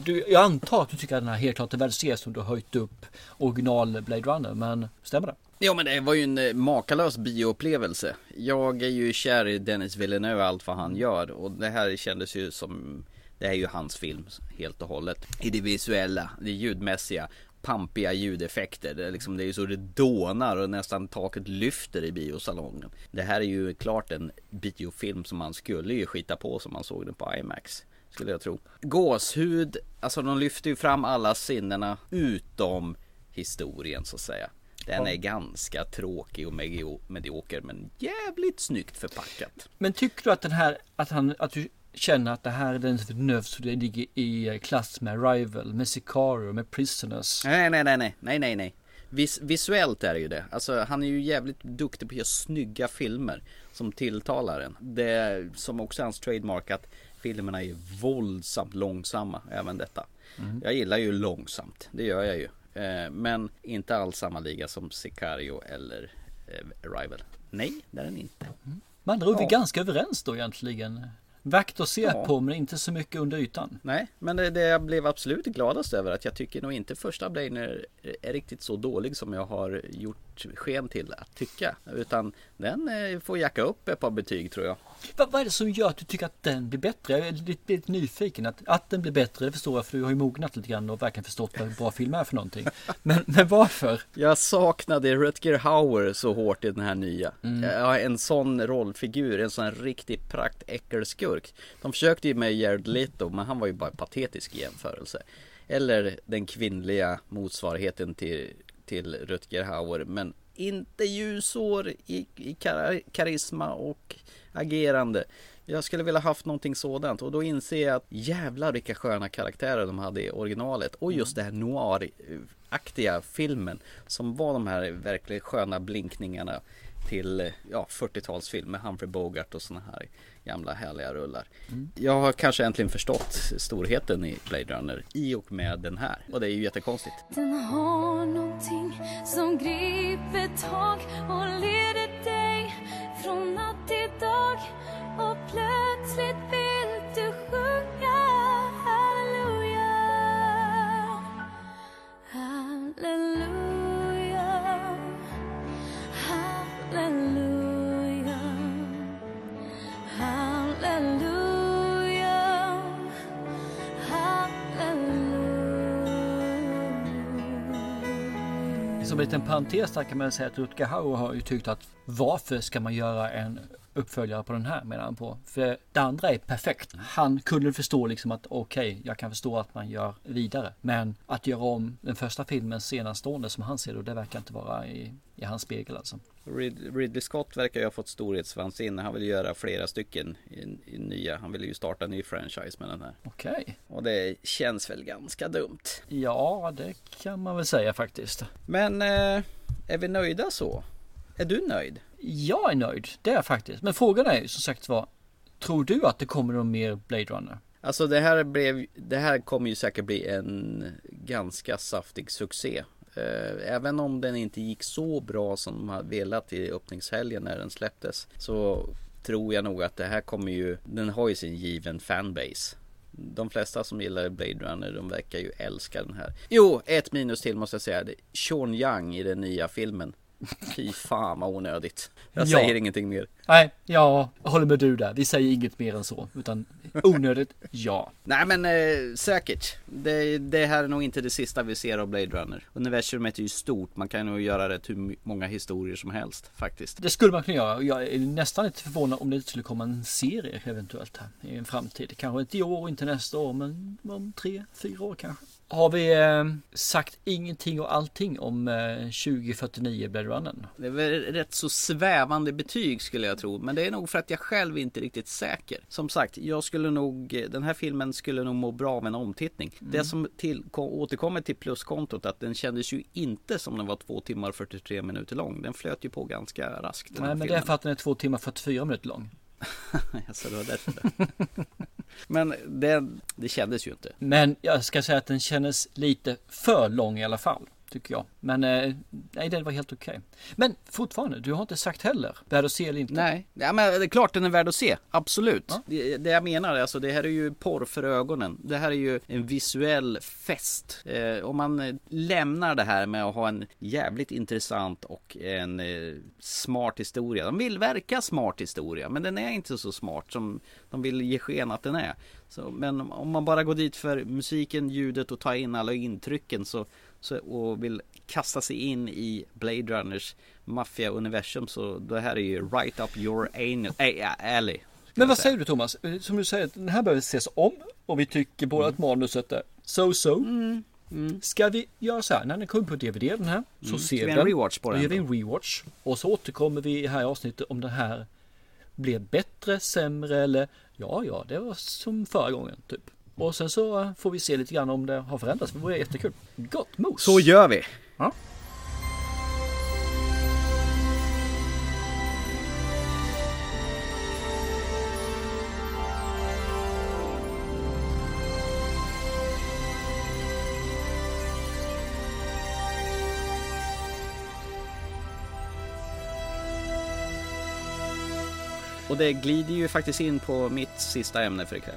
Du, jag antar att du tycker att den här helt klart är värd att se som du har höjt upp original Blade Runner, men stämmer det? Ja men det var ju en eh, makalös bioupplevelse. Jag är ju kär i Dennis Villeneuve och allt vad han gör och det här kändes ju som Det är ju hans film helt och hållet. I det visuella, det ljudmässiga pampiga ljudeffekter. Det är, liksom, det är så det dånar och nästan taket lyfter i biosalongen. Det här är ju klart en biofilm som man skulle ju skita på som man såg den på IMAX. Skulle jag tro. Gåshud, alltså de lyfter ju fram alla sinnena utom historien så att säga. Den är ganska tråkig och medioker men jävligt snyggt förpackat. Men tycker du att den här, att han, att du känner att det här är den för så det ligger i klass med Rival, med Sicario, med Prisoners? Nej, nej, nej, nej, nej, nej, nej. Vis visuellt är det ju det. Alltså han är ju jävligt duktig på att göra snygga filmer som tilltalar en. Det som också är hans trademark att filmerna är våldsamt långsamma, även detta. Mm. Jag gillar ju långsamt, det gör jag ju. Eh, men inte alls samma liga som Sicario eller eh, Arrival. Nej, det är den inte. Mm. Men andra ja. vi är ganska överens då egentligen. Värt att se ja. på men inte så mycket under ytan. Nej, men det, det jag blev absolut gladast över att jag tycker nog inte första Blainer är riktigt så dålig som jag har gjort sken till att tycka. Utan den eh, får jacka upp ett par betyg tror jag. Vad, vad är det som gör att du tycker att den blir bättre? Jag är lite, lite nyfiken. Att, att den blir bättre, det förstår jag för du har ju mognat lite grann och verkligen förstått vad en bra film är för någonting. Men, men varför? Jag saknade Rutger Hauer så hårt i den här nya. Mm. Ja, en sån rollfigur, en sån riktig praktäckelskurk. De försökte ju med Jared Leto, men han var ju bara patetisk i jämförelse. Eller den kvinnliga motsvarigheten till, till Rutger Hauer, men inte ljusår i, i kar karisma och agerande. Jag skulle vilja haft någonting sådant och då inser jag att jävlar vilka sköna karaktärer de hade i originalet. Och just det här noir-aktiga filmen som var de här verkligt sköna blinkningarna till ja, 40-talsfilm med Humphrey Bogart och såna här gamla härliga rullar. Mm. Jag har kanske äntligen förstått storheten i Blade Runner i och med den här och det är ju jättekonstigt. Den har någonting som griper tag och leder dig från natt till dag och plötsligt vill du sjunga halleluja halleluja halleluja Som en liten parentes där kan man säga att Rutger Hauer har ju tyckt att varför ska man göra en uppföljare på den här menar han på. För det andra är perfekt. Han kunde förstå liksom att okej, okay, jag kan förstå att man gör vidare. Men att göra om den första filmen senastående som han ser det, det verkar inte vara i, i hans spegel alltså. Rid Ridley Scott verkar ju ha fått storhetsvansinne. Han vill göra flera stycken i, i, nya. Han vill ju starta en ny franchise med den här. Okej. Okay. Och det känns väl ganska dumt. Ja, det kan man väl säga faktiskt. Men eh, är vi nöjda så? Är du nöjd? Jag är nöjd, det är jag faktiskt. Men frågan är ju som sagt var, tror du att det kommer någon mer Blade Runner? Alltså det här blev, det här kommer ju säkert bli en ganska saftig succé. Eh, även om den inte gick så bra som de hade velat i öppningshelgen när den släpptes så tror jag nog att det här kommer ju, den har ju sin given fanbase. De flesta som gillar Blade Runner, de verkar ju älska den här. Jo, ett minus till måste jag säga. Sean Young i den nya filmen. Fy fan vad onödigt. Jag ja. säger ingenting mer. Nej, jag håller med du där. Vi säger inget mer än så. Utan onödigt, ja. Nej men eh, säkert. Det, det, här är nog inte det sista vi ser av Blade Runner. Universumet är ju stort. Man kan nog göra rätt hur många historier som helst faktiskt. Det skulle man kunna göra. Jag är nästan lite förvånad om det inte skulle komma en serie eventuellt här i en framtid. Kanske inte i år inte nästa år men om tre, fyra år kanske. Har vi eh, sagt ingenting och allting om eh, 2049 Blade Runner? Det är väl rätt så svävande betyg skulle jag tro. Men det är nog för att jag själv inte är riktigt säker. Som sagt, jag skulle nog, den här filmen skulle nog må bra av en omtittning. Mm. Det som till, återkommer till pluskontot att den kändes ju inte som den var 2 timmar och 43 minuter lång. Den flöt ju på ganska raskt. Nej, men filmen. det är för att den är 2 timmar och 44 minuter lång. Jaså, det var därför Men det, det kändes ju inte. Men jag ska säga att den kändes lite för lång i alla fall. Tycker jag. Men eh, nej, den var helt okej. Men fortfarande, du har inte sagt heller. Värd att se eller inte? Nej, ja, men det är klart den är värd att se. Absolut. Det, det jag menar, alltså det här är ju porr för ögonen. Det här är ju en visuell fest. Eh, om man eh, lämnar det här med att ha en jävligt intressant och en eh, smart historia. De vill verka smart historia, men den är inte så smart som de vill ge sken att den är. Så, men om man bara går dit för musiken, ljudet och tar in alla intrycken så, så, och vill kasta sig in i Blade Runners maffia-universum så det här är ju right up your anal, äh, alley. Men vad säger du Thomas? Eh, Som du säger, den här behöver ses om och vi tycker båda att manuset är so-so. Mm. Ska vi göra så här, när den kommer på DVD den här så Mm. ser vi vi en rewatch på Då den gör vi då? en rewatch. Och så återkommer vi här i avsnittet om den här blev bättre, sämre eller ja, ja, det var som förra gången typ. Och sen så eh, får vi se lite grann om det har förändrats. Det vore jättekul. Gott mos! Så gör vi! Ja. Och det glider ju faktiskt in på mitt sista ämne för ikväll.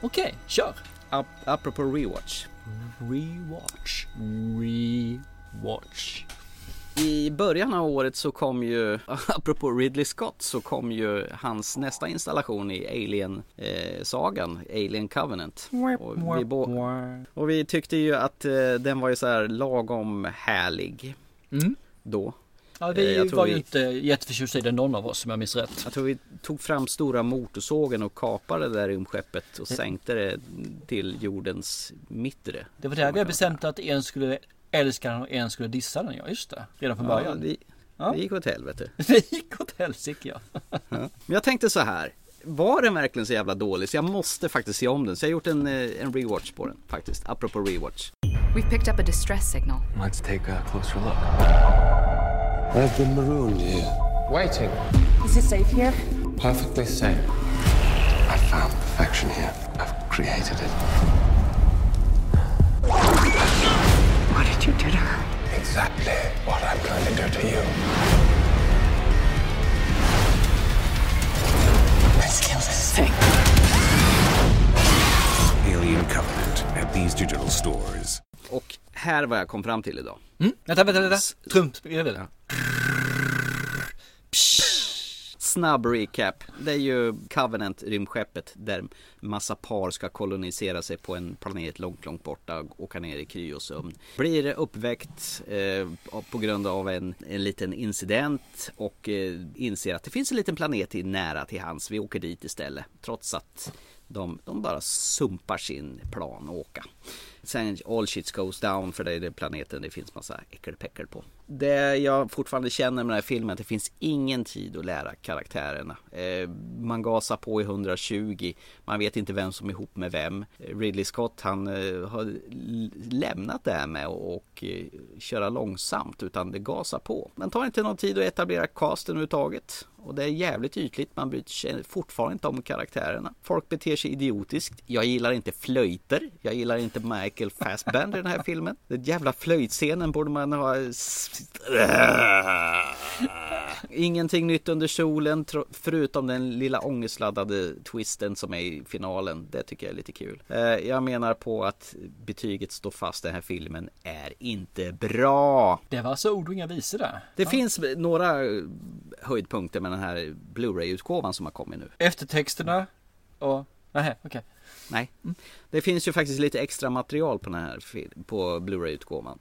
Okej, kör! Ap- apropå rewatch. Rewatch. Rewatch. I början av året så kom ju, apropå Ridley Scott, så kom ju hans nästa installation i Alien-sagan, Alien Covenant. Och vi, och vi tyckte ju att eh, den var ju så här lagom härlig Mm. då. Ja, Eh, vi jag tror var vi- ju inte jätteförtjusta i den någon av oss om jag minns rätt. Jag tror vi tog fram stora motorsågen och kapade det där rymdskeppet och Det- sänkte det till jordens mittre. Det var där vi har bestämt att en skulle älska den och en skulle dissa den. Ja, just det. Redan från Ja, början. det, Ja. det gick åt helvete. Det gick åt helsike ja. Ja. Men jag tänkte så här. Var den verkligen så jävla dålig? Så jag måste faktiskt se om den. Så jag har gjort en, eh, en rewatch på den faktiskt. Apropå rewatch. We've picked up a distress signal. Let's take a closer look. I've been marooned here. Waiting. Is it safe here? Perfectly safe. I found perfection here. I've created it. What did you do to her? Exactly what I'm going to do to you. Let's kill this thing. Alien Covenant at these digital stores. Och här vad jag kom fram till idag. Mm. Vänta, vänta, vänta. Vet det. Snabb recap. Det är ju Covenant, rymdskeppet, där massa par ska kolonisera sig på en planet långt, långt borta och åka ner i kryosömn. Blir uppväckt eh, på grund av en, en liten incident och eh, inser att det finns en liten planet i, nära till hans. Vi åker dit istället. Trots att de, de bara sumpar sin plan och åka. Sen all shit goes down för det är det planeten det finns massa äckelpäckel på. Det jag fortfarande känner med den här filmen att det finns ingen tid att lära karaktärerna. Eh, man gasar på i 120, man vet inte vem som är ihop med vem. Ridley Scott han eh, har lämnat det här med att och, eh, köra långsamt utan det gasar på. Man tar inte någon tid att etablera casten överhuvudtaget. Och det är jävligt ytligt, man bryr sig fortfarande inte om karaktärerna. Folk beter sig idiotiskt. Jag gillar inte flöjter. Jag gillar inte Michael Fassbender i den här filmen. Den jävla flöjtscenen borde man ha... Ingenting nytt under solen förutom den lilla ångestladdade twisten som är i finalen. Det tycker jag är lite kul. Eh, Jag menar på att betyget står fast. Den här filmen är inte bra. Det var alltså ord och inga visor där. Det finns några höjdpunkter med den här Blu-ray-utgåvan som har kommit nu. Eftertexterna och... Nej, okej. Nej, det finns ju faktiskt lite extra material på den här på Blu-ray-utgåvan.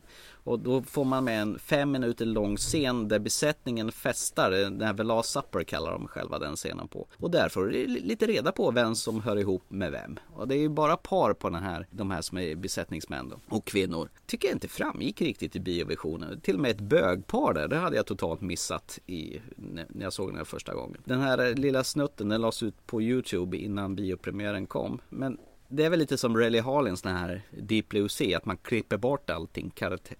Och då får man med en fem minuter lång scen där besättningen festar, den här The Last Supper kallar de själva den scenen på. Och där får du lite reda på vem som hör ihop med vem. Och det är ju bara par på den här, de här som är besättningsmän då, och kvinnor. Tycker jag inte framgick riktigt i biovisionen. Till och med ett bögpar där, det hade jag totalt missat i, när när jag såg den här första gången. Den här eh, lilla snutten, den lades ut på Youtube innan biopremiären kom. Men det är väl lite som Relly Harlins den här Deep Blue Sea, att man klipper bort allting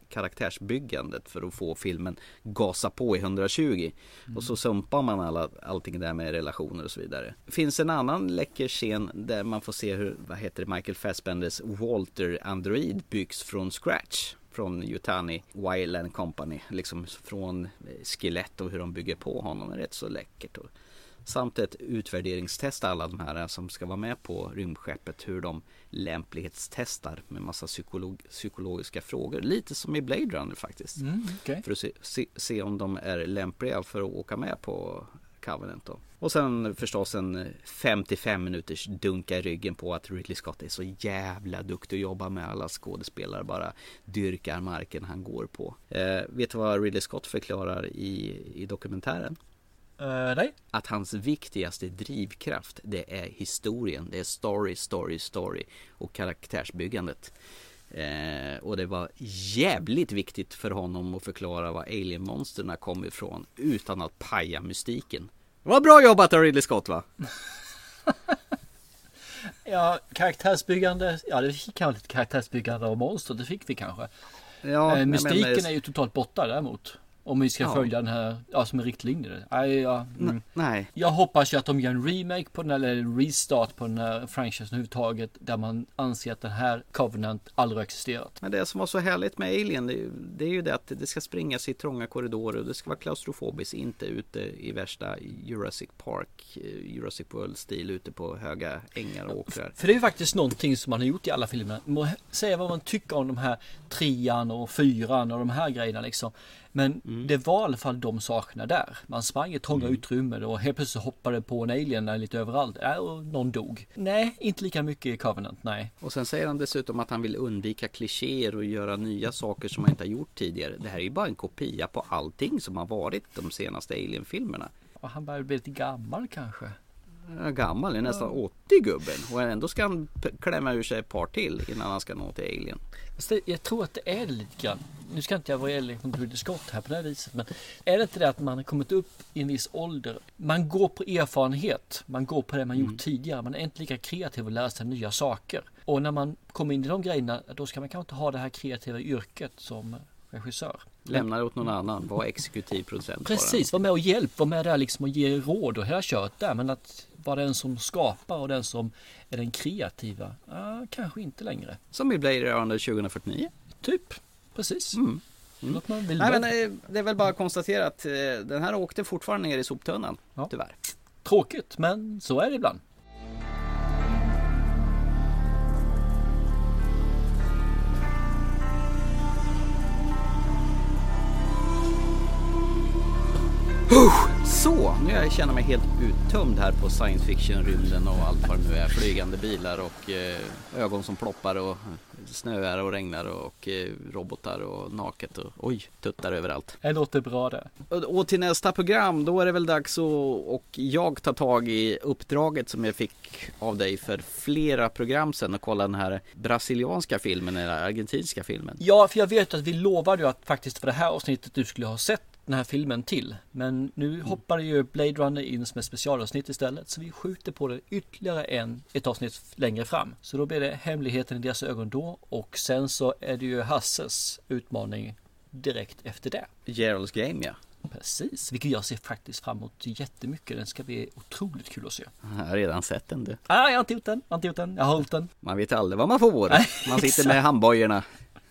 karaktärsbyggandet för att få filmen gasa på i 120. Och så sumpar man alla, allting där med relationer och så vidare. Det finns en annan läcker scen där man får se hur, vad heter det, Michael Fassbenders Walter Android byggs från scratch. från Yutani Wildland Company. Liksom från skelett och hur de bygger på honom är rätt så läckert. Och samt ett utvärderingstest alla de här som ska vara med på rymdskeppet. Hur de lämplighetstestar med massa psykolog psykologiska frågor. Lite som i Blade Runner faktiskt. Mm, okej. För att se, se, se om de är lämpliga för att åka med på Covenant då. Och sen förstås en 55 minuters dunka i ryggen på att Ridley Scott är så jävla duktig att jobba med. Alla skådespelare bara dyrkar marken han går på. Eh, vet du vad Ridley Scott förklarar i, i dokumentären? Eh, nej. Att hans viktigaste drivkraft det är historien. Det är story, story, story och karaktärsbyggandet. Eh, och det var jävligt viktigt för honom att förklara var alien-monsterna kom ifrån utan att paja mystiken. Var bra jobbat av Ridley Scott va? Ja, karaktärsbyggande. Ja, det fick kanske lite karaktärsbyggande av monster. Det fick vi kanske. Ja, eh, men- mystiken men- är ju totalt borta däremot. Om vi ska Ja. följa den här, ja som en riktlinje. Nej, ja, mm. Nej. Jag hoppas ju att de gör en remake på den eller en restart på den här franchisen överhuvudtaget. Där man anser att den här Covenant aldrig har existerat. Men det som var så härligt med Alien det, det är ju det att det ska springas i trånga korridorer och det ska vara klaustrofobiskt, inte ute i värsta Jurassic Park, eh, Jurassic World-stil ute på höga ängar och åkrar. För det är ju faktiskt någonting som man har gjort i alla filmer. Må säga vad man tycker om de här trean och fyran och de här grejerna liksom. Men Mm. det var i alla fall de sakerna där. Man sprang i trånga utrymmen och helt plötsligt hoppade på en alien lite överallt. Äh, och någon dog. Nej, inte lika mycket i Covenant, nej. Och sen säger han dessutom att han vill undvika klichéer och göra nya saker som han inte har gjort tidigare. Det här är ju bara en kopia på allting som har varit de senaste Alien-filmerna. Och han börjar bli lite gammal kanske. Är gammal, är nästan 80 gubben och ändå ska han klämma ur sig ett par till innan han ska nå till Alien. Jag tror att det är lite grann. Nu ska inte jag vara elak mot Ridley Scott här på det här viset. Men är det inte det att man har kommit upp i en viss ålder. Man går på erfarenhet. Man går på det man gjort tidigare. Man är inte lika kreativ och lär sig nya saker. Och när man kommer in i de grejerna. Då ska man kanske inte ha det här kreativa yrket som regissör. Lämna det åt någon annan, var exekutiv producent. Precis, var med och hjälp, var med där liksom och ge råd och hela kört där. Men att vara den som skapar och den som är den kreativa. Ah, kanske inte längre. Som i Blade Runner 2049. Typ, precis. Mm. Vill Nej, men, eh, det är väl bara att konstatera att eh, den här åkte fortfarande ner i soptunnan. Tyvärr. Tråkigt, men så är det ibland. Så, nu jag känner mig helt uttömd här på science fiction-rymden och allt vad det nu är. Flygande bilar och eh, ögon som ploppar och snöar och regnar och eh, robotar och naket och oj, tuttar överallt. Det låter bra det. Och, och till nästa program, då är det väl dags att och jag tar tag i uppdraget som jag fick av dig för flera program sedan och kolla den här brasilianska filmen eller argentinska filmen. Ja, för jag vet att vi lovade ju att faktiskt för det här avsnittet du skulle ha sett den här filmen till. Men nu hoppar ju Blade Runner in som ett specialavsnitt istället. Så vi skjuter på det ytterligare en, ett avsnitt längre fram. Så då blir det Hemligheten i deras ögon då. Och sen så är det ju Hasses utmaning direkt efter det. Gerald's Game ja. Precis, vilket jag ser faktiskt fram emot jättemycket. Den ska bli otroligt kul att se. Jag har redan sett den du. Ah, jag har inte gjort den, jag har inte gjort den, jag har hållit den. Man vet aldrig vad man får. Man sitter med handbojorna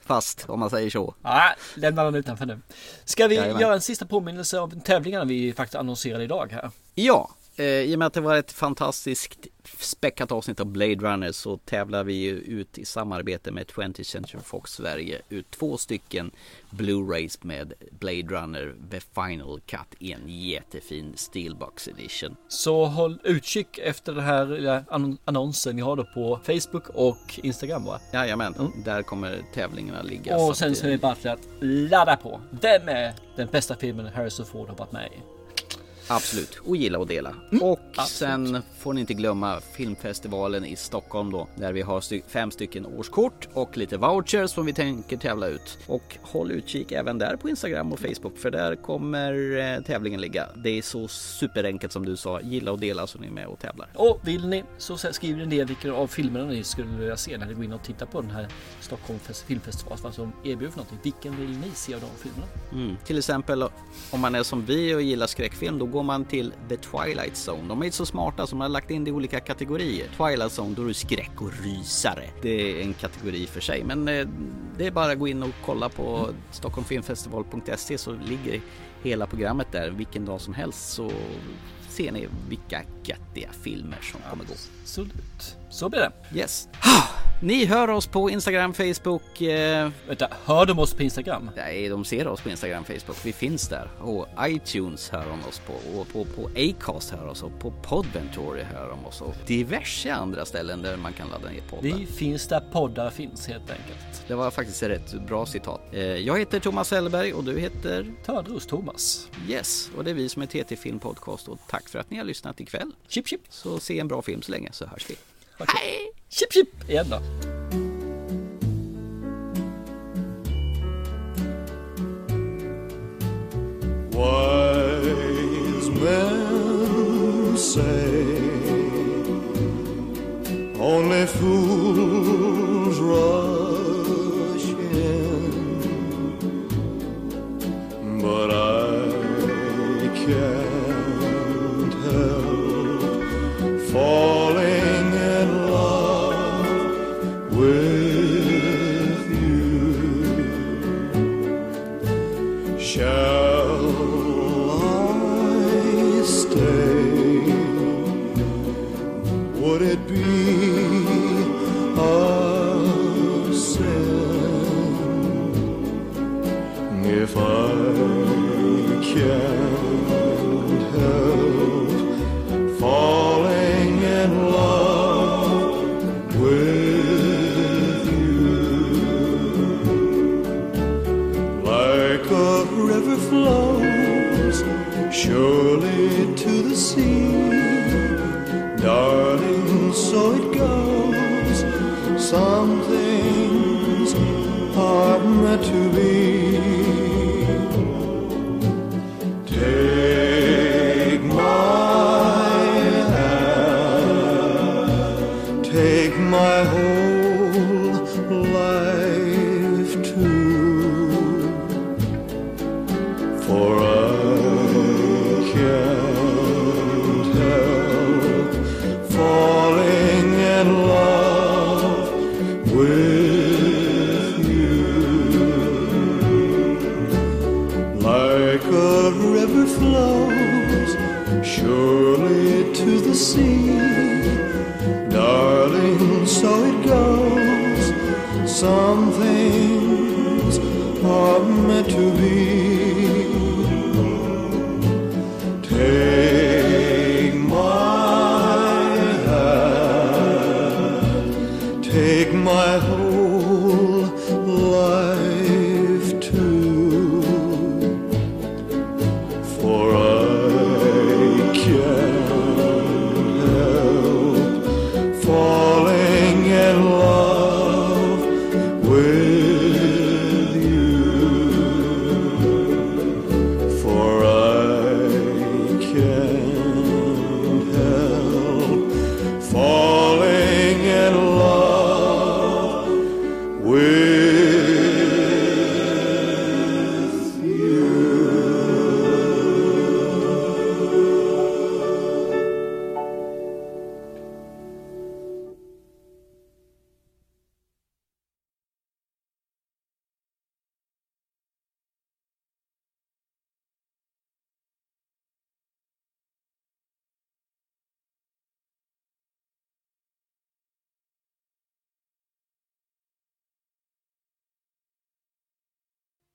fast om man säger så. Ah, lämna den utanför nu. Ska vi Jajamän. göra en sista påminnelse av tävlingarna vi faktiskt annonserade idag här? Ja, i och med att det var ett fantastiskt späckat avsnitt av Blade Runner så tävlar vi ju ut i samarbete med 20th Century Fox Sverige ut två stycken Blu-rays med Blade Runner The Final Cut i en jättefin Steelbox Edition. Så håll utkik efter den här annonsen vi har då på Facebook och Instagram va? Jajamän, där kommer tävlingarna ligga. Och att, sen eh, så är det bara till att ladda på. Vem är den bästa filmen Harrison Ford har varit med i? Absolut, och gilla och dela. och sen får ni inte glömma filmfestivalen i Stockholm då, där vi har sty- fem stycken årskort och lite vouchers som vi tänker tävla ut. Och håll utkik även där på Instagram och Facebook, för där kommer eh, tävlingen ligga. Det är så superenkelt som du sa, gilla och dela så ni är med och tävlar. Och vill ni så skriv en del vilka av filmerna ni skulle vilja se när ni går in och tittar på den här Stockholm Fest- filmfestival. Vad som erbjuder för någonting. Vilken vill ni se av de filmerna? Mm. Till exempel om man är som vi och gillar skräckfilm, då går man till The Twilight Zone. De är så smarta som har lagt in det i olika kategorier. Twilight Zone, då är det skräck och rysare. Det är en kategori för sig, men eh, det är bara att gå in och kolla på stockholmfilmfestival.se så ligger hela programmet där vilken dag som helst så ser ni vilka göttiga filmer som kommer gå. Absolut. Så blir det. Yes. Ni hör oss på Instagram, Facebook. Eh... Vänta, hör de oss på Instagram? Nej, de ser oss på Instagram, Facebook. Vi finns där. Och iTunes hör de oss på. Och på, på Acast hör oss och på Podventory hör de oss och diverse andra ställen där man kan ladda ner poddar. Vi finns där poddar finns helt enkelt. Det var faktiskt ett rätt bra citat. Eh, Jag heter Thomas Hellberg och du heter? Törnros Thomas. Yes, och det är vi som är TT Film Podcast och tack för att ni har lyssnat ikväll. Chip chip. Så se en bra film så länge så hörs vi. Hej! Chip chip! Igen då. Wise men say only fools rush in, but I can't help falling